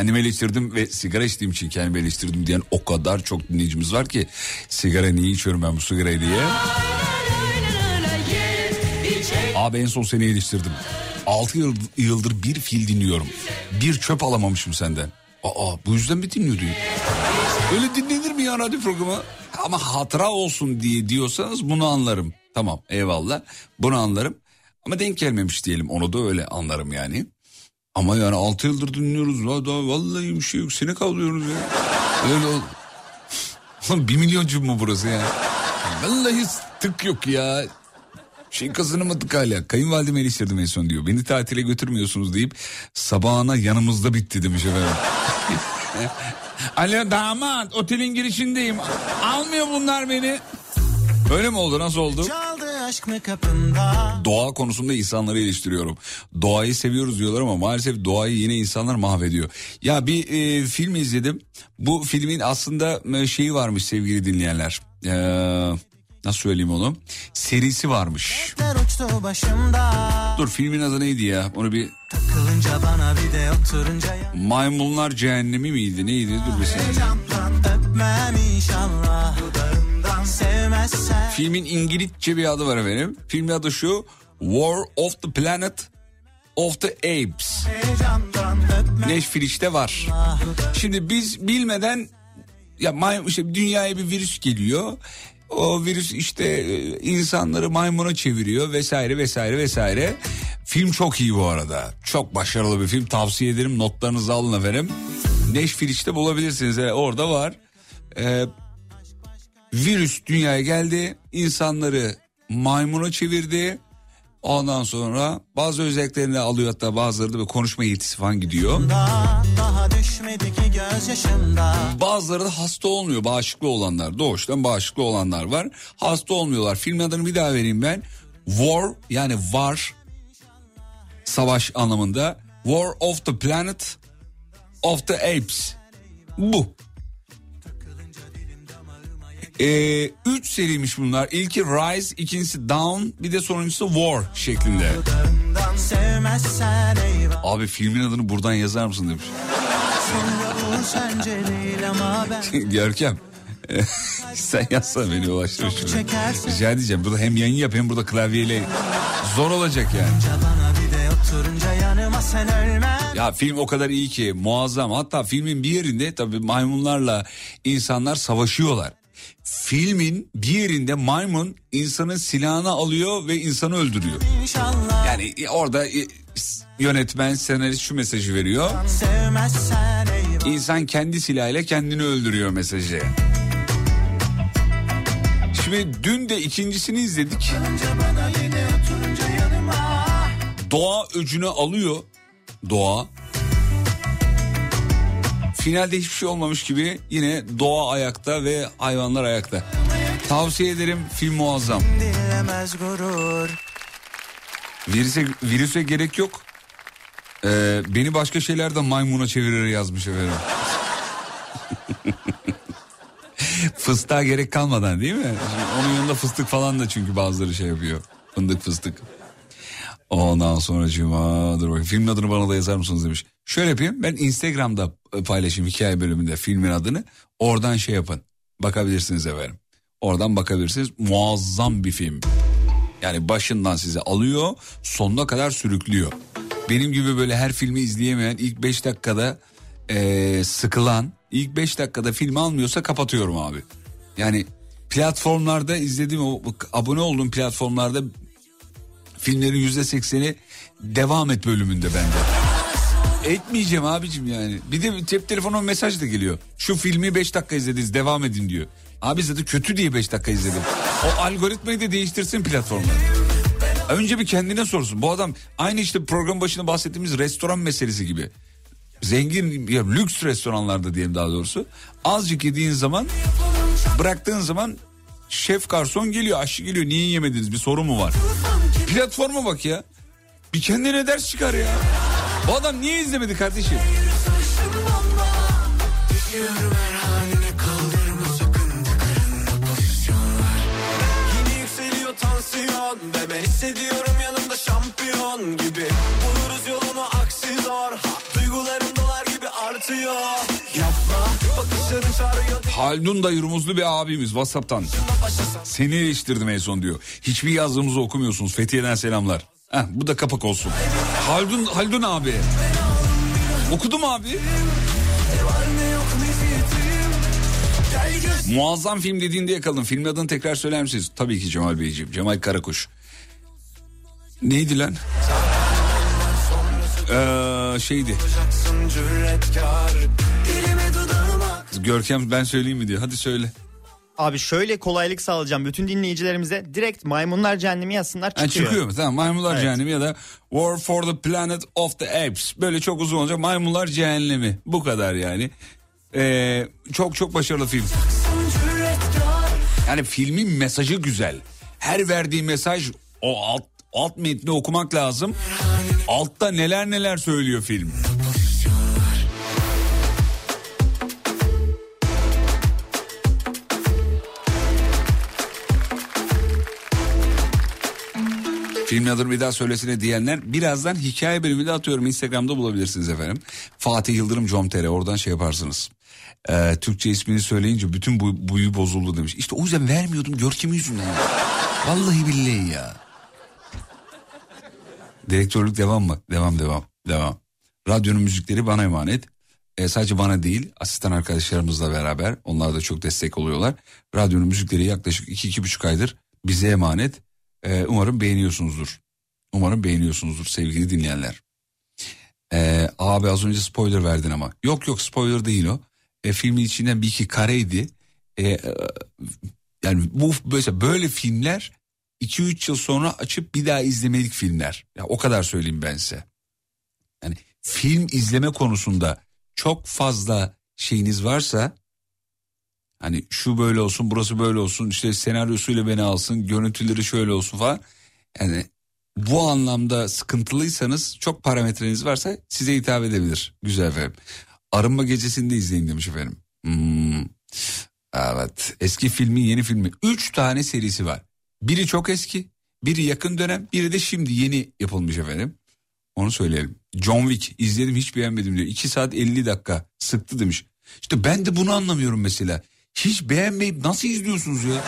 Kendimi eleştirdim ve sigara içtiğim için kendimi eleştirdim diyen o kadar çok dinleyicimiz var ki sigara niye içiyorum ben bu sigarayı diye. Abi en son seni eleştirdim. 6 yıl, yıldır bir fil dinliyorum. Bir çöp alamamışım senden. Aa bu yüzden mi dinliyordu? Öyle dinlenir mi ya radyo programı? Ama hatıra olsun diye diyorsanız bunu anlarım. Tamam eyvallah bunu anlarım. Ama denk gelmemiş diyelim onu da öyle anlarım yani. Ama yani 6 yıldır dinliyoruz. Vallahi bir şey yok seni kavlıyoruz ya. Öyle ol. Oğlum bir milyoncu mu burası ya? Vallahi tık yok ya. Şey kazanamadık hala. Kayınvalidemi eleştirdim en son diyor. Beni tatile götürmüyorsunuz deyip sabahına yanımızda bitti demiş efendim. Alo damat otelin girişindeyim. Almıyor bunlar beni. Öyle mi oldu nasıl oldu? Çaldı aşk mı kapında Doğa konusunda insanları eleştiriyorum. Doğayı seviyoruz diyorlar ama maalesef doğayı yine insanlar mahvediyor. Ya bir e, film izledim. Bu filmin aslında e, şeyi varmış sevgili dinleyenler. Ee, nasıl söyleyeyim onu? Serisi varmış. Dur filmin adı neydi ya? Onu bir Takılınca bana bir de oturunca Maymunlar Cehennemi miydi? Neydi? Dur bir saniye. Öpmem inşallah Dudağından sevmezsen Filmin İngilizce bir adı var efendim. Filmin adı şu. War of the Planet of the Apes. Netflix'te var. Şimdi biz bilmeden ya may, işte dünyaya bir virüs geliyor. O virüs işte e, insanları maymuna çeviriyor vesaire vesaire vesaire. Film çok iyi bu arada. Çok başarılı bir film. Tavsiye ederim. Notlarınızı alın efendim. Netflix'te bulabilirsiniz. Orada var. Ee, virüs dünyaya geldi. insanları maymuna çevirdi. Ondan sonra bazı özelliklerini alıyor hatta bazıları da konuşma yetisi falan gidiyor. daha, daha düşmedi ki Bazıları da hasta olmuyor bağışıklı olanlar. Doğuştan bağışıklı olanlar var. Hasta olmuyorlar. Film adını bir daha vereyim ben. War yani var savaş anlamında. War of the Planet of the Apes Bu. Ee, üç seriymiş bunlar. İlki Rise, ikincisi Down, bir de sonuncusu War şeklinde. Abi filmin adını buradan yazar mısın demiş. Görkem. Sen yazsana beni ulaştır şunu. Rica edeceğim. Burada hem yayın yap hem burada klavyeyle. Zor olacak yani. Ya film o kadar iyi ki muazzam. Hatta filmin bir yerinde tabii maymunlarla insanlar savaşıyorlar. Filmin bir yerinde maymun insanın silahını alıyor ve insanı öldürüyor. Yani orada e, yönetmen senarist şu mesajı veriyor. İnsan kendi silahıyla kendini öldürüyor mesajı. Şimdi dün de ikincisini izledik. Doğa öcünü alıyor. Doğa. Finalde hiçbir şey olmamış gibi yine doğa ayakta ve hayvanlar ayakta. Tavsiye ederim film muazzam. Virüse, virüse gerek yok. Ee, beni başka şeylerden maymuna çevirir yazmış efendim. Fıstığa gerek kalmadan değil mi? Şimdi onun yanında fıstık falan da çünkü bazıları şey yapıyor. Fındık fıstık. Ondan sonra cuma dur bakayım. Filmin adını bana da yazar mısınız demiş. Şöyle yapayım ben Instagram'da paylaşayım hikaye bölümünde filmin adını. Oradan şey yapın. Bakabilirsiniz efendim. Oradan bakabilirsiniz. Muazzam bir film. Yani başından size alıyor sonuna kadar sürüklüyor. Benim gibi böyle her filmi izleyemeyen ilk 5 dakikada eee, sıkılan ilk 5 dakikada filmi almıyorsa kapatıyorum abi. Yani platformlarda izlediğim abone olduğum platformlarda filmlerin yüzde sekseni devam et bölümünde bende. Etmeyeceğim abicim yani. Bir de cep telefonuma mesaj da geliyor. Şu filmi 5 dakika izlediniz devam edin diyor. Abi zaten kötü diye 5 dakika izledim. O algoritmayı da değiştirsin platformlar. Önce bir kendine sorsun. Bu adam aynı işte program başında bahsettiğimiz restoran meselesi gibi. Zengin ya lüks restoranlarda diyelim daha doğrusu. Azıcık yediğin zaman bıraktığın zaman şef garson geliyor aşçı geliyor niye yemediniz bir sorun mu var? Platforma bak ya. Bir kendine ders çıkar ya. Bu adam niye izlemedi kardeşim? Ve ben hissediyorum yanımda şampiyon gibi Buluruz yolunu aksi zor Duygularım dolar gibi artıyor Yapma bakışların çağırıyor Haldun da yurumuzlu bir abimiz Whatsapp'tan. Seni eleştirdim en son diyor. Hiçbir yazdığımızı okumuyorsunuz. Fethiye'den selamlar. Heh, bu da kapak olsun. Haldun, Haldun abi. Okudum abi. Muazzam film dediğinde yakalın. Filmin adını tekrar söyler misiniz? Tabii ki Cemal Beyciğim. Cemal Karakuş. Neydi lan? Ee, şeydi. Görkem ben söyleyeyim mi diyor. Hadi söyle. Abi şöyle kolaylık sağlayacağım bütün dinleyicilerimize direkt maymunlar cehennemi yazsınlar çıkıyor. çıkıyor mu? Tamam maymunlar Evet. cehennemi ya da War for the Planet of the Apes. Böyle çok uzun olacak maymunlar cehennemi. Bu kadar yani. Ee, çok çok başarılı film. Yani filmin mesajı güzel. Her verdiği mesaj o alt, alt metni okumak lazım. Altta neler neler söylüyor film. Filmin adını bir daha söylesene diyenler birazdan hikaye bölümünde atıyorum. Instagram'da bulabilirsiniz efendim. Fatih Yıldırım com.tr oradan şey yaparsınız. Ee, Türkçe ismini söyleyince bütün bu, buyu bozuldu demiş. İşte o yüzden vermiyordum görkemi yüzünden. ya. Vallahi billahi ya. Direktörlük devam mı? Devam devam devam. Radyonun müzikleri bana emanet. Ee, sadece bana değil asistan arkadaşlarımızla beraber onlar da çok destek oluyorlar. Radyonun müzikleri yaklaşık iki iki buçuk aydır bize emanet. Ee, umarım beğeniyorsunuzdur. Umarım beğeniyorsunuzdur sevgili dinleyenler. Ee, abi az önce spoiler verdin ama. Yok yok spoiler değil o. E, filmin içinden bir iki kareydi. E, e, yani bu böyle, böyle filmler 2-3 yıl sonra açıp bir daha izlemelik filmler. Ya o kadar söyleyeyim ben size. Yani film izleme konusunda çok fazla şeyiniz varsa hani şu böyle olsun burası böyle olsun işte senaryosuyla beni alsın görüntüleri şöyle olsun falan. Yani bu anlamda sıkıntılıysanız çok parametreniz varsa size hitap edebilir. Güzel efendim. Arınma gecesinde izleyin demiş efendim. Hmm. Evet eski filmi yeni filmi. Üç tane serisi var. Biri çok eski, biri yakın dönem, biri de şimdi yeni yapılmış efendim. Onu söyleyelim. John Wick izledim hiç beğenmedim diyor. 2 saat 50 dakika sıktı demiş. İşte ben de bunu anlamıyorum mesela. Hiç beğenmeyip nasıl izliyorsunuz ya?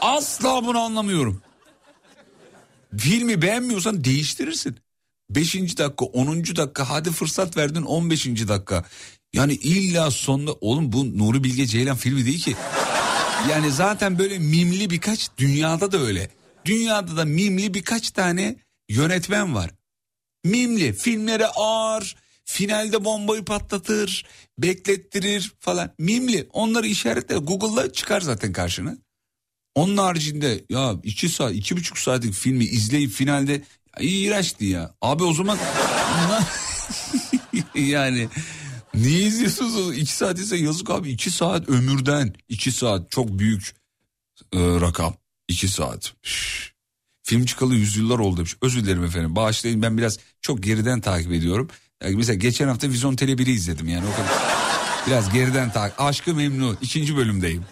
Asla bunu anlamıyorum. Filmi beğenmiyorsan değiştirirsin. 5. dakika 10. dakika hadi fırsat verdin 15. dakika. Yani illa sonunda oğlum bu Nuri Bilge Ceylan filmi değil ki. Yani zaten böyle mimli birkaç dünyada da öyle. Dünyada da mimli birkaç tane yönetmen var. Mimli filmlere ağır finalde bombayı patlatır beklettirir falan mimli onları işaretle Google'da çıkar zaten karşına. Onun haricinde ya iki saat iki buçuk saatlik filmi izleyip finalde iğrençti ya. Abi o zaman yani niye izliyorsunuz iki saat ise yazık abi iki saat ömürden iki saat çok büyük e, rakam iki saat. Üf. Film çıkalı yüzyıllar oldu demiş. Özür dilerim efendim bağışlayın ben biraz çok geriden takip ediyorum. Yani mesela geçen hafta Vizyon Tele 1'i izledim yani o kadar. Biraz geriden takip. Aşkı Memnu ikinci bölümdeyim.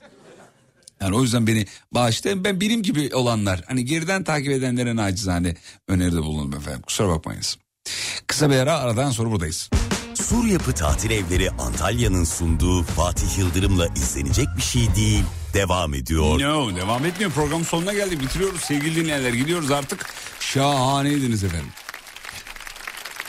Yani o yüzden beni bağışlayın. Ben benim gibi olanlar hani geriden takip edenlere nacizane öneride bulundum efendim. Kusura bakmayınız. Kısa bir ara aradan sonra buradayız. Sur Yapı Tatil Evleri Antalya'nın sunduğu Fatih Yıldırım'la izlenecek bir şey değil. Devam ediyor. No devam etmiyor. Program sonuna geldi. Bitiriyoruz sevgili dinleyenler. Gidiyoruz artık. Şahaneydiniz efendim.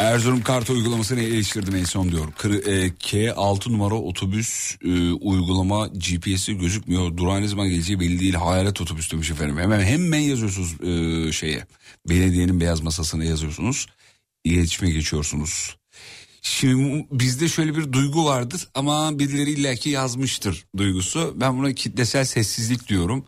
Erzurum kart uygulamasını eleştirdim en son diyor. Kır, e, K6 numara otobüs e, uygulama GPS'i gözükmüyor. Durağın ne zaman geleceği belli değil. Hayalet otobüs demiş efendim. Hemen hemen yazıyorsunuz e, şeye. Belediyenin beyaz masasına yazıyorsunuz. İletişime geçiyorsunuz. Şimdi bizde şöyle bir duygu vardır ama birileri illaki yazmıştır duygusu. Ben buna kitlesel sessizlik diyorum.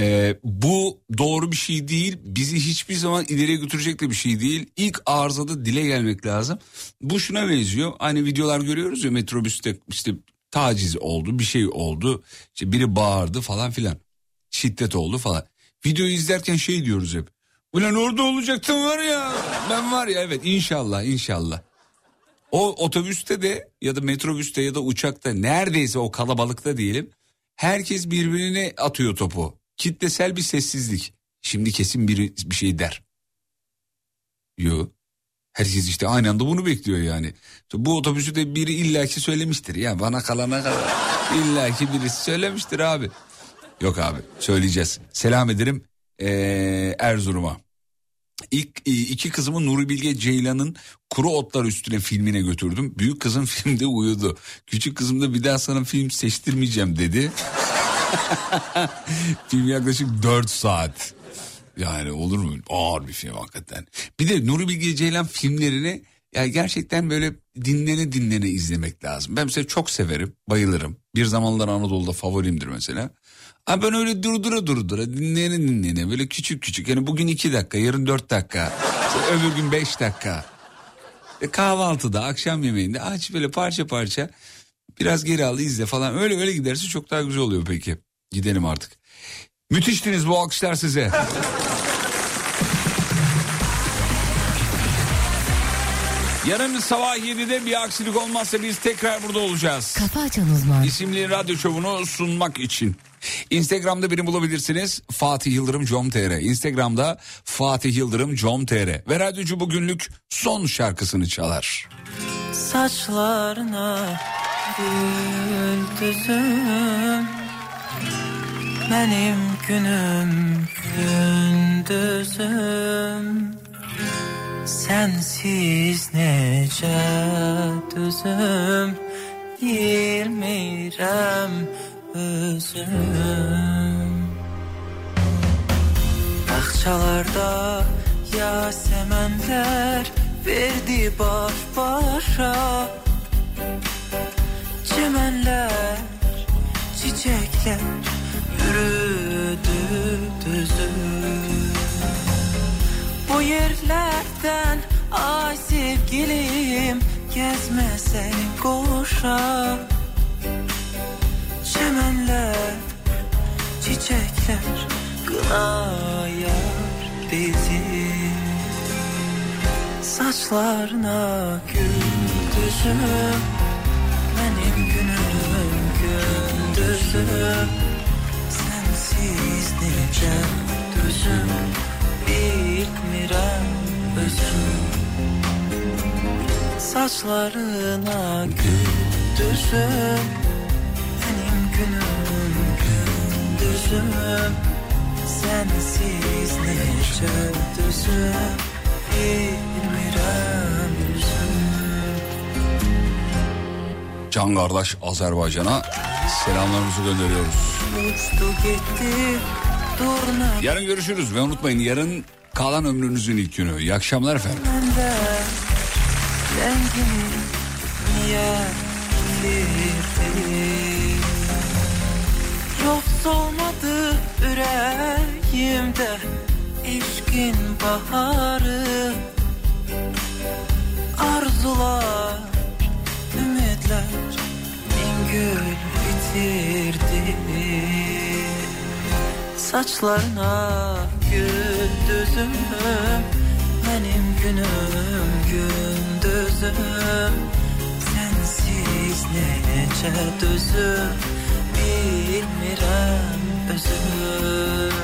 Ee, bu doğru bir şey değil. Bizi hiçbir zaman ileriye götürecek de bir şey değil. İlk arızada dile gelmek lazım. Bu şuna benziyor. Hani videolar görüyoruz ya metrobüste işte taciz oldu bir şey oldu. İşte biri bağırdı falan filan. Şiddet oldu falan. Videoyu izlerken şey diyoruz hep. Ulan orada olacaktım var ya. Ben var ya evet inşallah inşallah. O otobüste de ya da metrobüste ya da uçakta neredeyse o kalabalıkta diyelim. Herkes birbirine atıyor topu. Kitlesel bir sessizlik. Şimdi kesin biri bir şey der. Yo. Herkes işte aynı anda bunu bekliyor yani. Bu otobüsü de biri illaki söylemiştir. Ya bana kalana kadar illaki birisi söylemiştir abi. Yok abi söyleyeceğiz. Selam ederim ee, Erzurum'a. İlk e, iki kızımı Nuri Bilge Ceylan'ın Kuru Otlar Üstüne filmine götürdüm. Büyük kızım filmde uyudu. Küçük kızım da bir daha sana film seçtirmeyeceğim dedi. film yaklaşık 4 saat. Yani olur mu? Ağır bir film hakikaten. Bir de Nuri Bilge Ceylan filmlerini ya gerçekten böyle dinlene dinlene izlemek lazım. Ben mesela çok severim, bayılırım. Bir zamanlar Anadolu'da favorimdir mesela. Ama ben öyle durdura durdura dinleyene dinleyene böyle küçük küçük. Yani bugün iki dakika, yarın dört dakika, öbür gün beş dakika. E kahvaltıda, akşam yemeğinde aç böyle parça parça biraz geri al izle falan. Öyle öyle giderse çok daha güzel oluyor peki. Gidelim artık. Müthiştiniz bu alkışlar size. Yarın sabah 7'de bir aksilik olmazsa biz tekrar burada olacağız. Kafa açan uzman. İsimli radyo şovunu sunmak için. Instagram'da beni bulabilirsiniz. Fatih Yıldırım com.tr. Instagram'da Fatih Yıldırım com.tr. Ve radyocu bugünlük son şarkısını çalar. Saçlarına gül düzüm Benim günüm gündüzüm. Sensiz nece düzüm Bilmirəm özüm Bağçalarda yasemenler verdi baş başa Çemenler, çiçekler yürüdü düzüm Bu yerlerden ay sevgilim gezmesen koşa. Çemenler, çiçekler kınayar bizi. Saçlarına gül gündüzüm Benim günüm gündüzüm Sensiz nice düzüm Bilmirəm özüm Saçlarına gündüzüm Benim günüm gündüzüm Sensiz nice düzüm Bilmirəm Can kardeş Azerbaycan'a selamlarımızı gönderiyoruz. Yarın görüşürüz ve unutmayın yarın kalan ömrünüzün ilk günü. İyi akşamlar efendim. Yok solmadı yüreğimde İşkin baharı Arzular, ümitler Bin gül bitirdi. Saçlarına gündüzüm Benim günüm gündüzüm. Sensiz nece düzüm Bilmirəm özüm.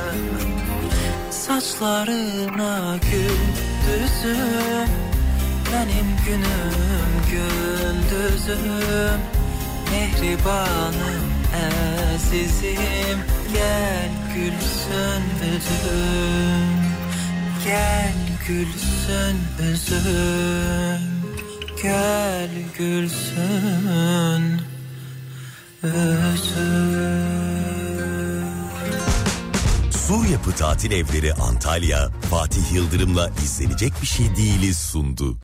Saçlarına gündüzüm Benim günüm gündüzüm Mehribanım əzizim Gel gülsün üzüm Gel gülsün üzüm Gel gülsün üzüm Yapı Tatil Evleri Antalya, Fatih Yıldırım'la izlenecek bir şey değiliz sundu.